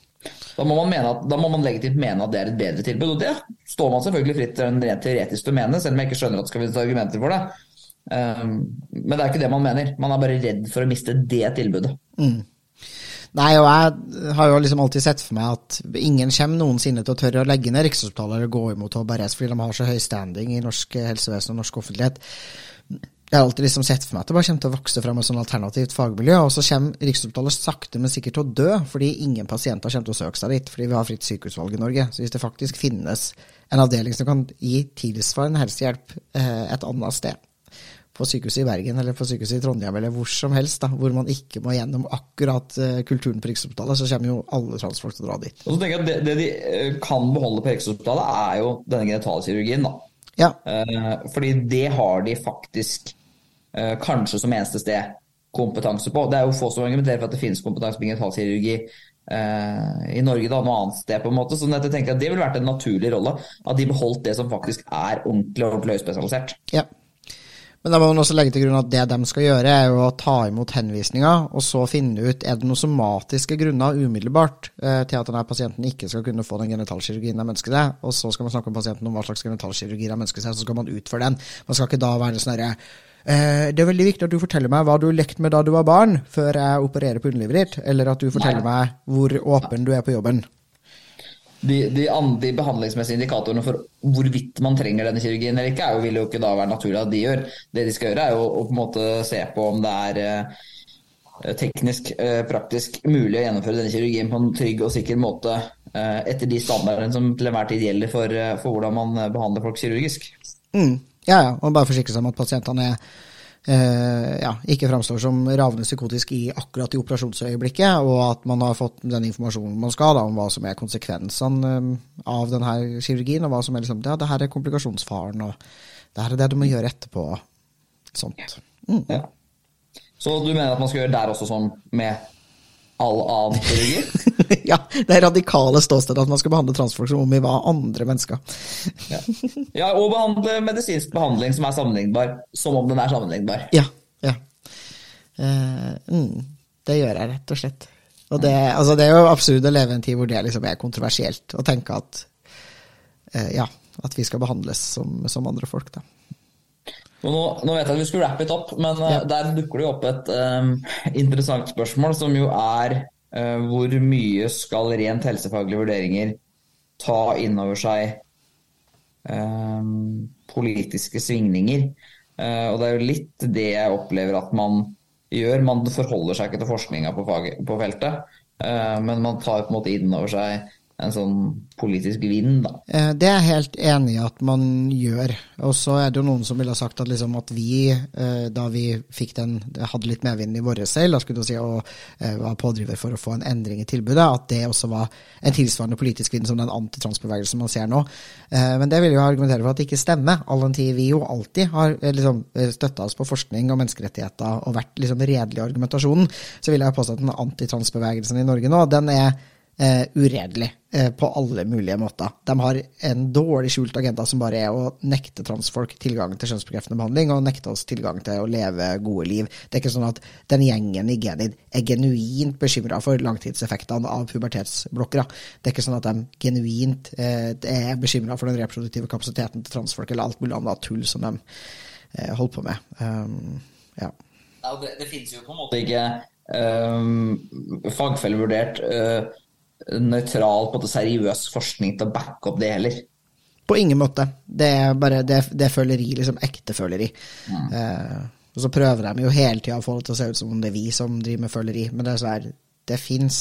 Da må, man mene at, da må man legitimt mene at det er et bedre tilbud, og det står man selvfølgelig fritt rent teoretisk til å mene, selv om jeg ikke skjønner at det skal finnes argumenter for det. Um, men det er ikke det man mener. Man er bare redd for å miste det tilbudet. Mm. Nei, og jeg har jo liksom alltid sett for meg at ingen kommer noensinne til å tørre å legge ned Rikshospitalet eller gå imot HBRS fordi de har så høy standing i norsk helsevesen og norsk offentlighet. Jeg har alltid liksom sett for meg at det bare kommer til å vokse frem et sånn alternativt fagmiljø, og så kommer Rikshospitalet sakte, men sikkert til å dø, fordi ingen pasienter kommer til å søke seg dit, fordi vi har fritt sykehusvalg i Norge. Så hvis det faktisk finnes en avdeling som kan gi tilsvarende helsehjelp eh, et annet sted, på sykehuset i Bergen eller på sykehuset i Trondheim eller hvor som helst, da, hvor man ikke må gjennom akkurat uh, kulturen på Rikshospitalet, så kommer jo alle transfolk til å dra dit. Og så tenker jeg at Det, det de eh, kan beholde på Rikshospitalet, er jo denne genitalkirurgien. da. Ja. Uh, fordi det har de faktisk kanskje som eneste sted kompetanse på. Det er jo få som argumenterer for at det finnes kompetanse på genitalkirurgi i Norge da, noe annet sted. på en måte, så jeg tenker at Det ville vært en naturlig rolle, at de beholdt det som faktisk er ordentlig ordentlig høyspesialisert. Ja. Men da må man også legge til grunn at det de skal gjøre, er jo å ta imot henvisninger, og så finne ut er det noen somatiske grunner umiddelbart eh, til at denne pasienten ikke skal kunne få den genitalkirurgien de ønsker seg. Og så skal man snakke med pasienten om hva slags genitalkirurgi de ønsker seg, så skal man utføre den. Man skal ikke da være sånn herre eh, det er veldig viktig at du forteller meg hva du lekte med da du var barn, før jeg opererer på underlivet ditt, eller at du forteller meg hvor åpen du er på jobben de, de, de, behandlingsmessige indikatorene for hvorvidt man trenger denne kirurgien eller ikke, jo, vil jo ikke da være naturlig at de gjør. Det de skal gjøre, er jo å på en måte se på om det er eh, teknisk, eh, praktisk mulig å gjennomføre denne kirurgien på en trygg og sikker måte eh, etter de standardene som til enhver tid gjelder for, for hvordan man behandler folk kirurgisk. Mm. Ja, ja, og bare forsikre seg om at pasientene er ja, ikke framstår som ravende psykotisk i akkurat i operasjonsøyeblikket, og at man har fått den informasjonen man skal da, om hva som er konsekvensene eh, av denne kirurgien, og hva som er liksom, ja, det her er komplikasjonsfaren, og det her er det du må gjøre etterpå. Sånt. Mm. Ja. Så du mener at man skal gjøre der også sånn med all annen kirurgi. ja, det er radikale ståstedet at man skal behandle transfolk som om vi var andre mennesker. Ja. ja, og behandle medisinsk behandling som er sammenlignbar, som om den er sammenlignbar. Ja. ja. Uh, mm, det gjør jeg, rett og slett. Og det, altså, det er jo absurd å leve i en tid hvor det liksom er kontroversielt, å tenke at uh, ja, at vi skal behandles som, som andre folk, da. Nå, nå, vet jeg at vi skulle wrap it up, men uh, der dukker det jo opp et um, interessant spørsmål, som jo er uh, hvor mye skal rent helsefaglige vurderinger ta inn over seg um, politiske svingninger? Uh, og det er jo litt det jeg opplever at man gjør. Man forholder seg ikke til forskninga på, på, feltet, men man tar på en måte inn over seg en sånn politisk vind, da. Eh, det er jeg helt enig i at man gjør. Og så er det jo noen som ville sagt at, liksom at vi, eh, da vi fikk den, hadde litt medvind i våre seil si, og eh, var pådriver for å få en endring i tilbudet, at det også var en tilsvarende politisk vind som den antitransbevegelsen man ser nå. Men det vil jo argumentere for at det ikke stemmer, all den tid vi jo alltid har liksom, støtta oss på forskning og menneskerettigheter og vært liksom redelig i argumentasjonen. Så vil jeg påstå at den antitransbevegelsen i Norge nå, den er uh, uredelig eh, på alle mulige måter. De har en dårlig skjult agenda som bare er å nekte transfolk tilgang til kjønnsbekreftende behandling og nekte oss tilgang til å leve gode liv. Det er ikke sånn at den gjengen i Genid er genuint bekymra for langtidseffektene av pubertetsblokkere. Det er ikke sånn at de genuint eh, er bekymra for den reproduktive kapasiteten til transfolk eller alt mulig annet tull som de holder på med. Um, ja det, det finnes jo på en måte ikke um, fagfellevurdert uh, nøytral, på en seriøs forskning til å backe opp det heller. På ingen måte. Det er bare det, det er føleri, liksom ekte føleri. Ja. Eh, og så prøver de jo hele tida å få det til å se ut som om det er vi som driver med føleri, men det er sånn Det fins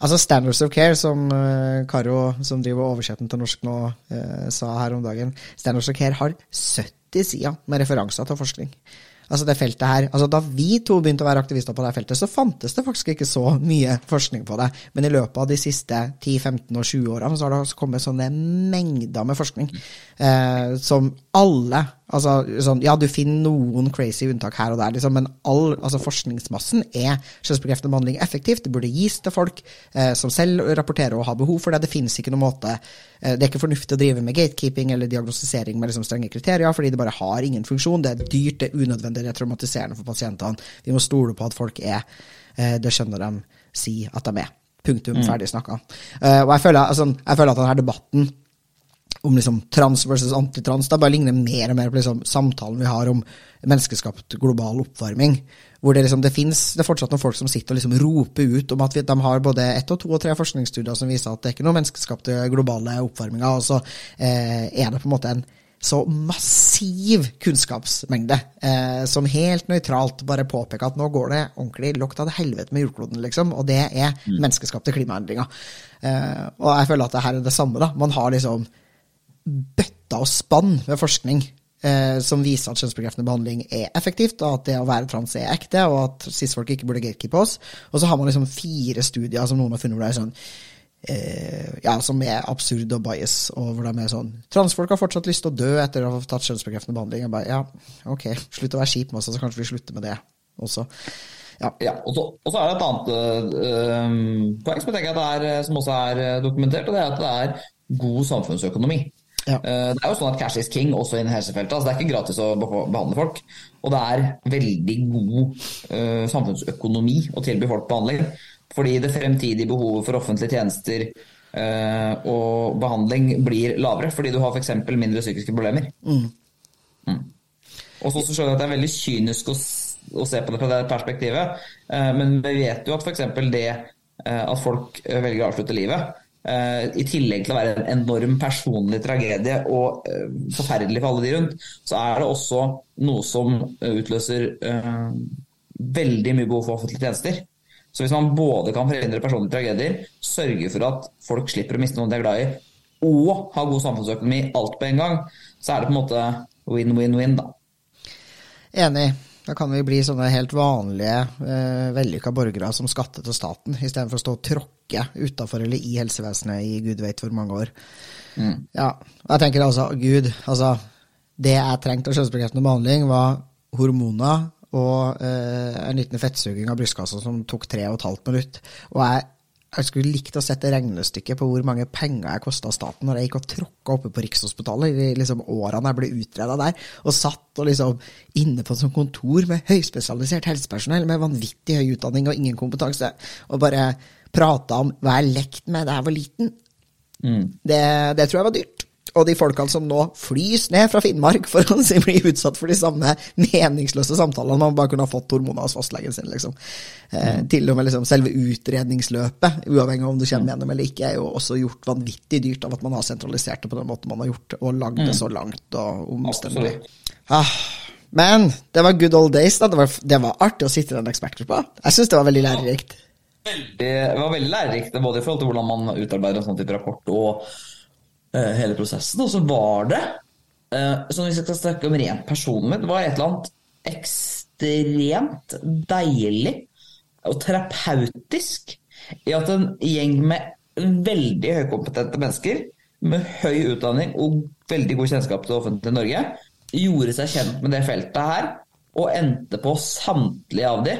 Altså Standards of Care, som uh, Karo, som driver oversetten til norsk nå, uh, sa her om dagen Standards of Care har 70 sider med referanser til forskning altså det feltet her, altså Da vi to begynte å være aktivister på det feltet, så fantes det faktisk ikke så mye forskning på det. Men i løpet av de siste 10-15 og 20 årene så har det kommet sånne mengder med forskning eh, som alle Altså, sånn, ja, du finner noen crazy unntak her og der, liksom, men all altså, forskningsmassen er kjønnsbekreftende behandling effektivt. Det burde gis til folk eh, som selv rapporterer og har behov for det. Det finnes ikke noen måte eh, Det er ikke fornuftig å drive med gatekeeping eller diagnostisering med liksom, strenge kriterier, fordi det bare har ingen funksjon. Det er dyrt, det er unødvendig, det er traumatiserende for pasientene. Vi må stole på at folk er eh, Det skjønner de si at de er. Punktum. Mm. Ferdig snakka. Uh, og jeg føler, altså, jeg føler at denne debatten om liksom trans versus antitrans. Det bare ligner mer og mer på liksom samtalen vi har om menneskeskapt global oppvarming. Hvor det, liksom, det, finnes, det er fortsatt noen folk som sitter og liksom roper ut om at vi, de har både ett og to og tre forskningsstudier som viser at det er ikke noe menneskeskapte globale oppvarminger. Og så eh, er det på en måte en så massiv kunnskapsmengde eh, som helt nøytralt bare påpeker at nå går det ordentlig lukt av det helvete med jordkloden, liksom, og det er mm. menneskeskapte klimaendringer. Eh, og jeg føler at det her er det samme. da. Man har liksom bøtta og spann med forskning eh, som viser at kjønnsbekreftende behandling er effektivt, og at det å være trans er ekte, og at cis-folk ikke burde gatekeepe oss. Og så har man liksom fire studier som noen har funnet hvor det er sånn eh, ja, som er absurd og bias, og hvor de er sånn Transfolk har fortsatt lyst til å dø etter å ha tatt kjønnsbekreftende behandling. Jeg bare, ja, ok, slutt å være kjip med oss, så kanskje vi slutter med det også. Ja. ja og, så, og, så, er det et annet øh, poeng som jeg tenker er, som også er dokumentert, og det er at det er god samfunnsøkonomi. Ja. Eh, det er jo sånn at cash is king også innen helsefeltet. Altså det er ikke gratis å behandle folk. Og det er veldig god uh, samfunnsøkonomi å tilby folk behandling. Fordi det fremtidige behovet for offentlige tjenester uh, og behandling blir lavere. Fordi du har f.eks. mindre psykiske problemer. Mm. Mm. Og så skjønner jeg at det er veldig kynisk å, å se på det fra det perspektivet. Uh, men vi vet jo at f.eks. det at folk velger å avslutte livet, I tillegg til å være en enorm personlig tragedie og uh, forferdelig for alle de rundt, så er det også noe som utløser uh, veldig mye behov for offentlige tjenester. Så hvis man både kan forhindre personlige tragedier, sørge for at folk slipper å miste noen de er glad i, og ha god samfunnsøkonomi alt på en gang, så er det på en måte win-win-win, da. Enig. Da kan vi bli sånne helt vanlige, eh, vellykka borgere som skatter til staten, istedenfor å stå og tråkke utafor eller i helsevesenet i gud vet hvor mange år. Mm. Ja, jeg tenker altså, gud, altså Det jeg trengte av kjønnsbekreftende behandling, var hormoner og eh, en liten fettsuging av brystkassa som tok tre og et halvt minutt. Og jeg, jeg skulle likt å sette regnestykket på hvor mange penger jeg kosta staten når jeg gikk og tråkka oppe på Rikshospitalet i liksom, årene jeg ble utreda der, og satt og liksom inne på et sånt kontor med høyspesialisert helsepersonell med vanvittig høy utdanning og ingen kompetanse, og bare prata om hva jeg lekte med da jeg var liten. Mm. Det, det tror jeg var dyrt. Og de folkene som nå flys ned fra Finnmark for å bli utsatt for de samme meningsløse samtalene man bare kunne ha fått hormoner hos fastlegen sin, liksom. Eh, mm. Til og med liksom, selve utredningsløpet, uavhengig av om du kommer gjennom eller ikke, er jo også gjort vanvittig dyrt av at man har sentralisert det på den måten man har gjort, og lagd det mm. så langt og omstendelig. Ah, men det var good old days, da. Det var, det var artig å sitte i den ekspertgruppa. Jeg syns det var veldig lærerikt. Det var veldig lærerikt, både i forhold til hvordan man utarbeider en sånn type rapport, og hele prosessen. Og så var det, uh, så hvis jeg skal snakke om rent personlig, det var et eller annet ekstremt deilig og terapeutisk i at en gjeng med veldig høykompetente mennesker med høy utdanning og veldig god kjennskap til det offentlige Norge gjorde seg kjent med det feltet her, og endte på samtlige av de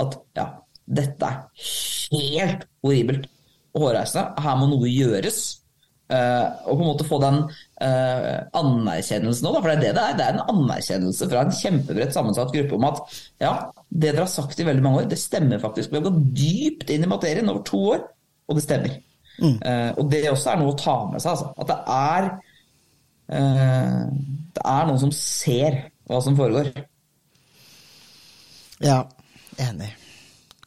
at ja, dette er helt horribelt og hårreisende. Her må noe gjøres. Uh, og på en måte få den uh, anerkjennelsen òg, for det er det det er. Det er en anerkjennelse fra en kjempebredt sammensatt gruppe om at ja, det dere har sagt i veldig mange år, det stemmer faktisk. Vi har gått dypt inn i materien over to år, og det stemmer. Mm. Uh, og det også er noe å ta med seg. Altså. At det er Det er noen som ser hva som foregår. Ja, enig.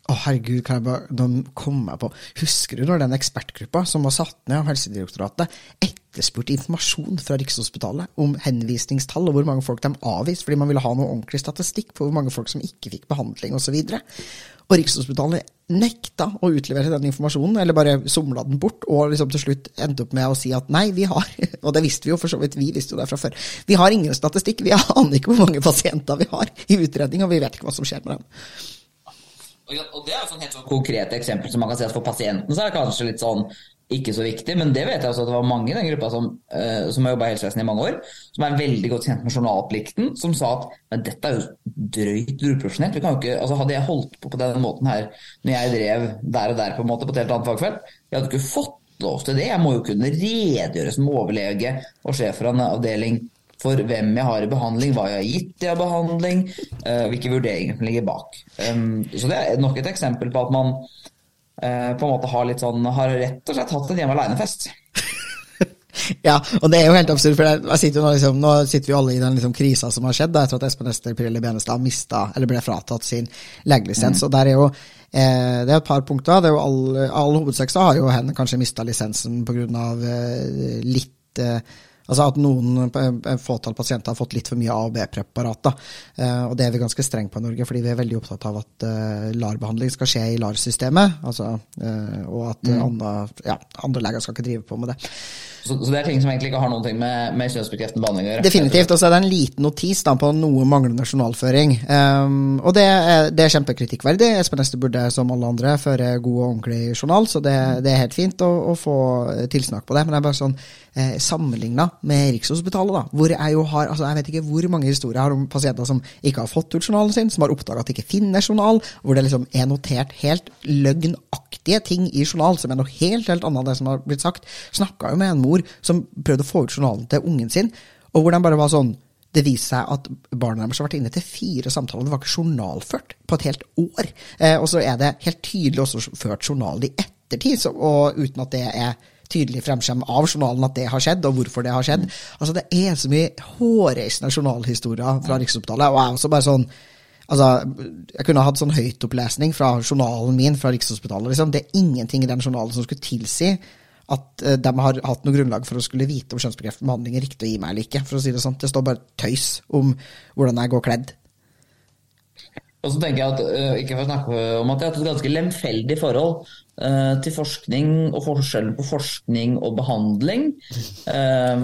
Å, herregud, kan jeg bare, nå kom jeg på Husker du når den ekspertgruppa som var satt ned av Helsedirektoratet, etterspurte informasjon fra Rikshospitalet om henvisningstall og hvor mange folk de avviste, fordi man ville ha noe ordentlig statistikk på hvor mange folk som ikke fikk behandling osv. Og, og Rikshospitalet nekta å utlevere den informasjonen, eller bare somla den bort, og liksom til slutt endte opp med å si at nei, vi har Og det visste vi jo for så vidt, vi visste jo det fra før. Vi har ingen statistikk, vi aner ikke hvor mange pasienter vi har i utredning, og vi vet ikke hva som skjer med dem. Og det er jo sånn helt sånn konkrete eksempel som man kan si at for pasienten så er det kanskje litt sånn ikke så viktig, men det vet jeg også at det var mange i den gruppa som, uh, som har jobba i helsevesenet i mange år, som er veldig godt kjent med journalplikten, som sa at men dette er jo drøyt uprofesjonelt. Altså, hadde jeg holdt på på den måten her når jeg drev der og der på en måte på et helt annet fagfelt, jeg hadde ikke fått lov til det. Jeg må jo kunne redegjøre som overlege og sjef for en avdeling for hvem jeg har i behandling, hva jeg har gitt i behandling, uh, hvilke vurderinger som ligger bak. Så det er nok et eksempel på at man uh, på en måte har litt sånn har rett og slett hatt en hjemme aleine-fest. ja, og det er jo helt absurd, for sitter nå, liksom, nå, sitter vi alle i den liksom, krisa som har skjedd da, etter at Espen Ester Pirelli Benestad mista, eller ble fratatt sin legelisens. Mm. og der er jo eh, det er et par punkter. det er jo All, all hovedsak så har jo hen kanskje mista lisensen pga. Eh, litt eh, Altså at noen en fåtall pasienter har fått litt for mye A- og B-preparater. Eh, og det er vi ganske strenge på i Norge, fordi vi er veldig opptatt av at eh, LAR-behandling skal skje i LAR-systemet. Altså, eh, og at mm. andre, ja, andre leger skal ikke drive på med det. Så, så, det er ting som egentlig ikke har noe med, med kjønnsbekreftende behandling å gjøre? Definitivt. Og så er det en liten notis da, på noe manglende journalføring. Um, og det er, det er kjempekritikkverdig. Espen Ester burde, som alle andre, føre god og ordentlig journal, så det, det er helt fint å, å, få tilsnakk på det. Men det er bare sånn eh, sammenligna med Rikshospitalet, da, hvor jeg jo har altså Jeg vet ikke hvor mange historier jeg har om pasienter som ikke har fått ut journalen sin, som har oppdaga at de ikke finner journal, hvor det liksom er notert helt løgnaktige ting i journal, som er noe helt, helt annet enn det som har blitt sagt. Snakka jo med en mor som prøvde å få ut journalen til ungen sin, og hvor den bare var sånn det viste seg at barna deres har vært inne til fire samtaler. Det var ikke journalført på et helt år. Eh, og så er det helt tydelig også ført journal i ettertid, så, og uten at det er tydelig fremskjem av journalen at det har skjedd, og hvorfor det har skjedd. Altså Det er så mye hårreisende journalhistorier fra Riksopptalet, og jeg er også bare sånn Altså, Jeg kunne hatt sånn høytopplesning fra journalen min fra Rikshospitalet. Liksom. Det er ingenting i den journalen som skulle tilsi at uh, de har hatt noe grunnlag for å skulle vite om kjønnsbekreftende behandling er riktig å gi meg eller ikke. for å si Det sånn. Det står bare tøys om hvordan jeg går kledd. Og så tenker jeg at, uh, ikke for å snakke om at jeg har hatt et ganske lemfeldig forhold til forskning og forskjellen på forskning og behandling.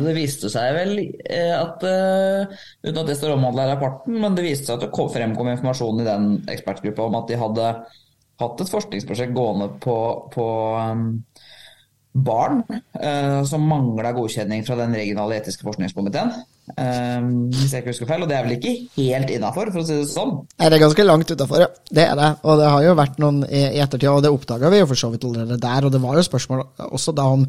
det viste seg vel at Uten at det står omhandla i rapporten, men det viste seg at det fremkom informasjon i den ekspertgruppa om at de hadde hatt et forskningsprosjekt gående på, på barn eh, som mangla godkjenning fra den regionale etiske forskningskomiteen. Eh, hvis jeg ikke husker feil, og det er vel ikke helt innafor, for å si det sånn? Nei, det er ganske langt utafor, ja. Det er det. Og det har jo vært noen i, ettertid, og det oppdaga vi jo for så vidt allerede der. Og det var jo spørsmål også da om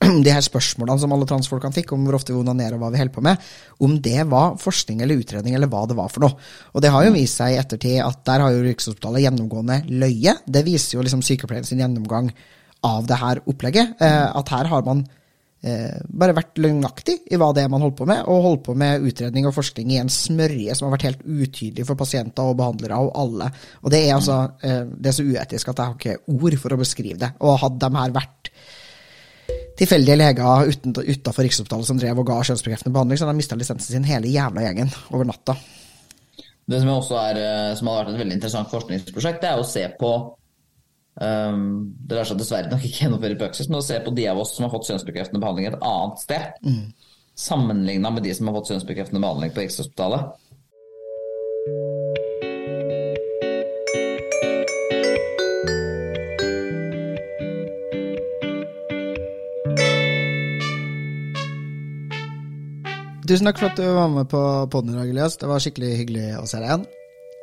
de her spørsmålene som alle transfolkene fikk, om hvor ofte vi onanerer og hva vi holder på med, om det var forskning eller utredning eller hva det var for noe. Og det har jo vist seg i ettertid at der har jo Rikshospitalet gjennomgående løye. Det viser jo liksom sykepleieren sin gjennomgang av det her opplegget. Eh, at her har man eh, bare vært løgnaktig i hva det er man holder på med, og holdt på med utredning og forskning i en smørje som har vært helt utydelig for pasienter og behandlere og alle. Og det er altså eh, det er så uetisk at jeg har ikke ord for å beskrive det. Og hadde de her vært tilfeldige leger utafor Rikshospitalet som drev og ga kjønnsbekreftende behandling, så hadde de mista lisensen sin hele jævla gjengen over natta. Det som, også er, som hadde vært et veldig interessant forskningsprosjekt, det er å se på Um, det lar seg dessverre nok ikke gjennomføre i praksis, men å se på de av oss som har fått kjønnsbekreftende behandling et annet sted, mm. sammenligna med de som har fått kjønnsbekreftende behandling på Rikshospitalet. Tusen takk for at du var med på poden i dag, Elias. Det var skikkelig hyggelig å se deg igjen.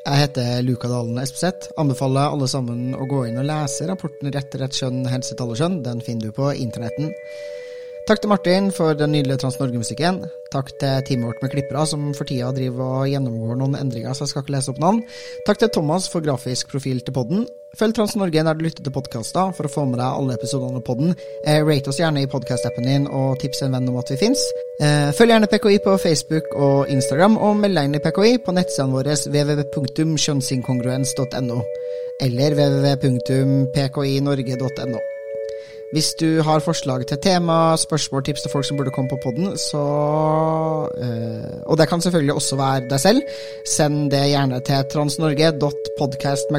Jeg heter Luka Dalen Espeseth. Anbefaler alle sammen å gå inn og lese rapporten Rett rett kjønn, helsetall og alle kjønn. Den finner du på internetten. Takk til Martin for den nydelige Trans-Norge-musikken. Takk til teamet vårt med klippere, som for tida driver og gjennomgår noen endringer, så jeg skal ikke lese opp navn. Takk til Thomas for grafisk profil til podden. Følg Trans-Norge der du lytter til podkaster, for å få med deg alle episodene av podden. Eh, rate oss gjerne i podkast-appen din, og tips en venn om at vi fins. Eh, følg gjerne PKI på Facebook og Instagram, og meld deg inn i PKI på nettsidene våre www.kjønnsinkongruens.no, eller www.pkinorge.no. Hvis du har forslag til tema, spørsmål, tips til folk som burde komme på poden, så øh, Og det kan selvfølgelig også være deg selv. Send det gjerne til transnorge.podcast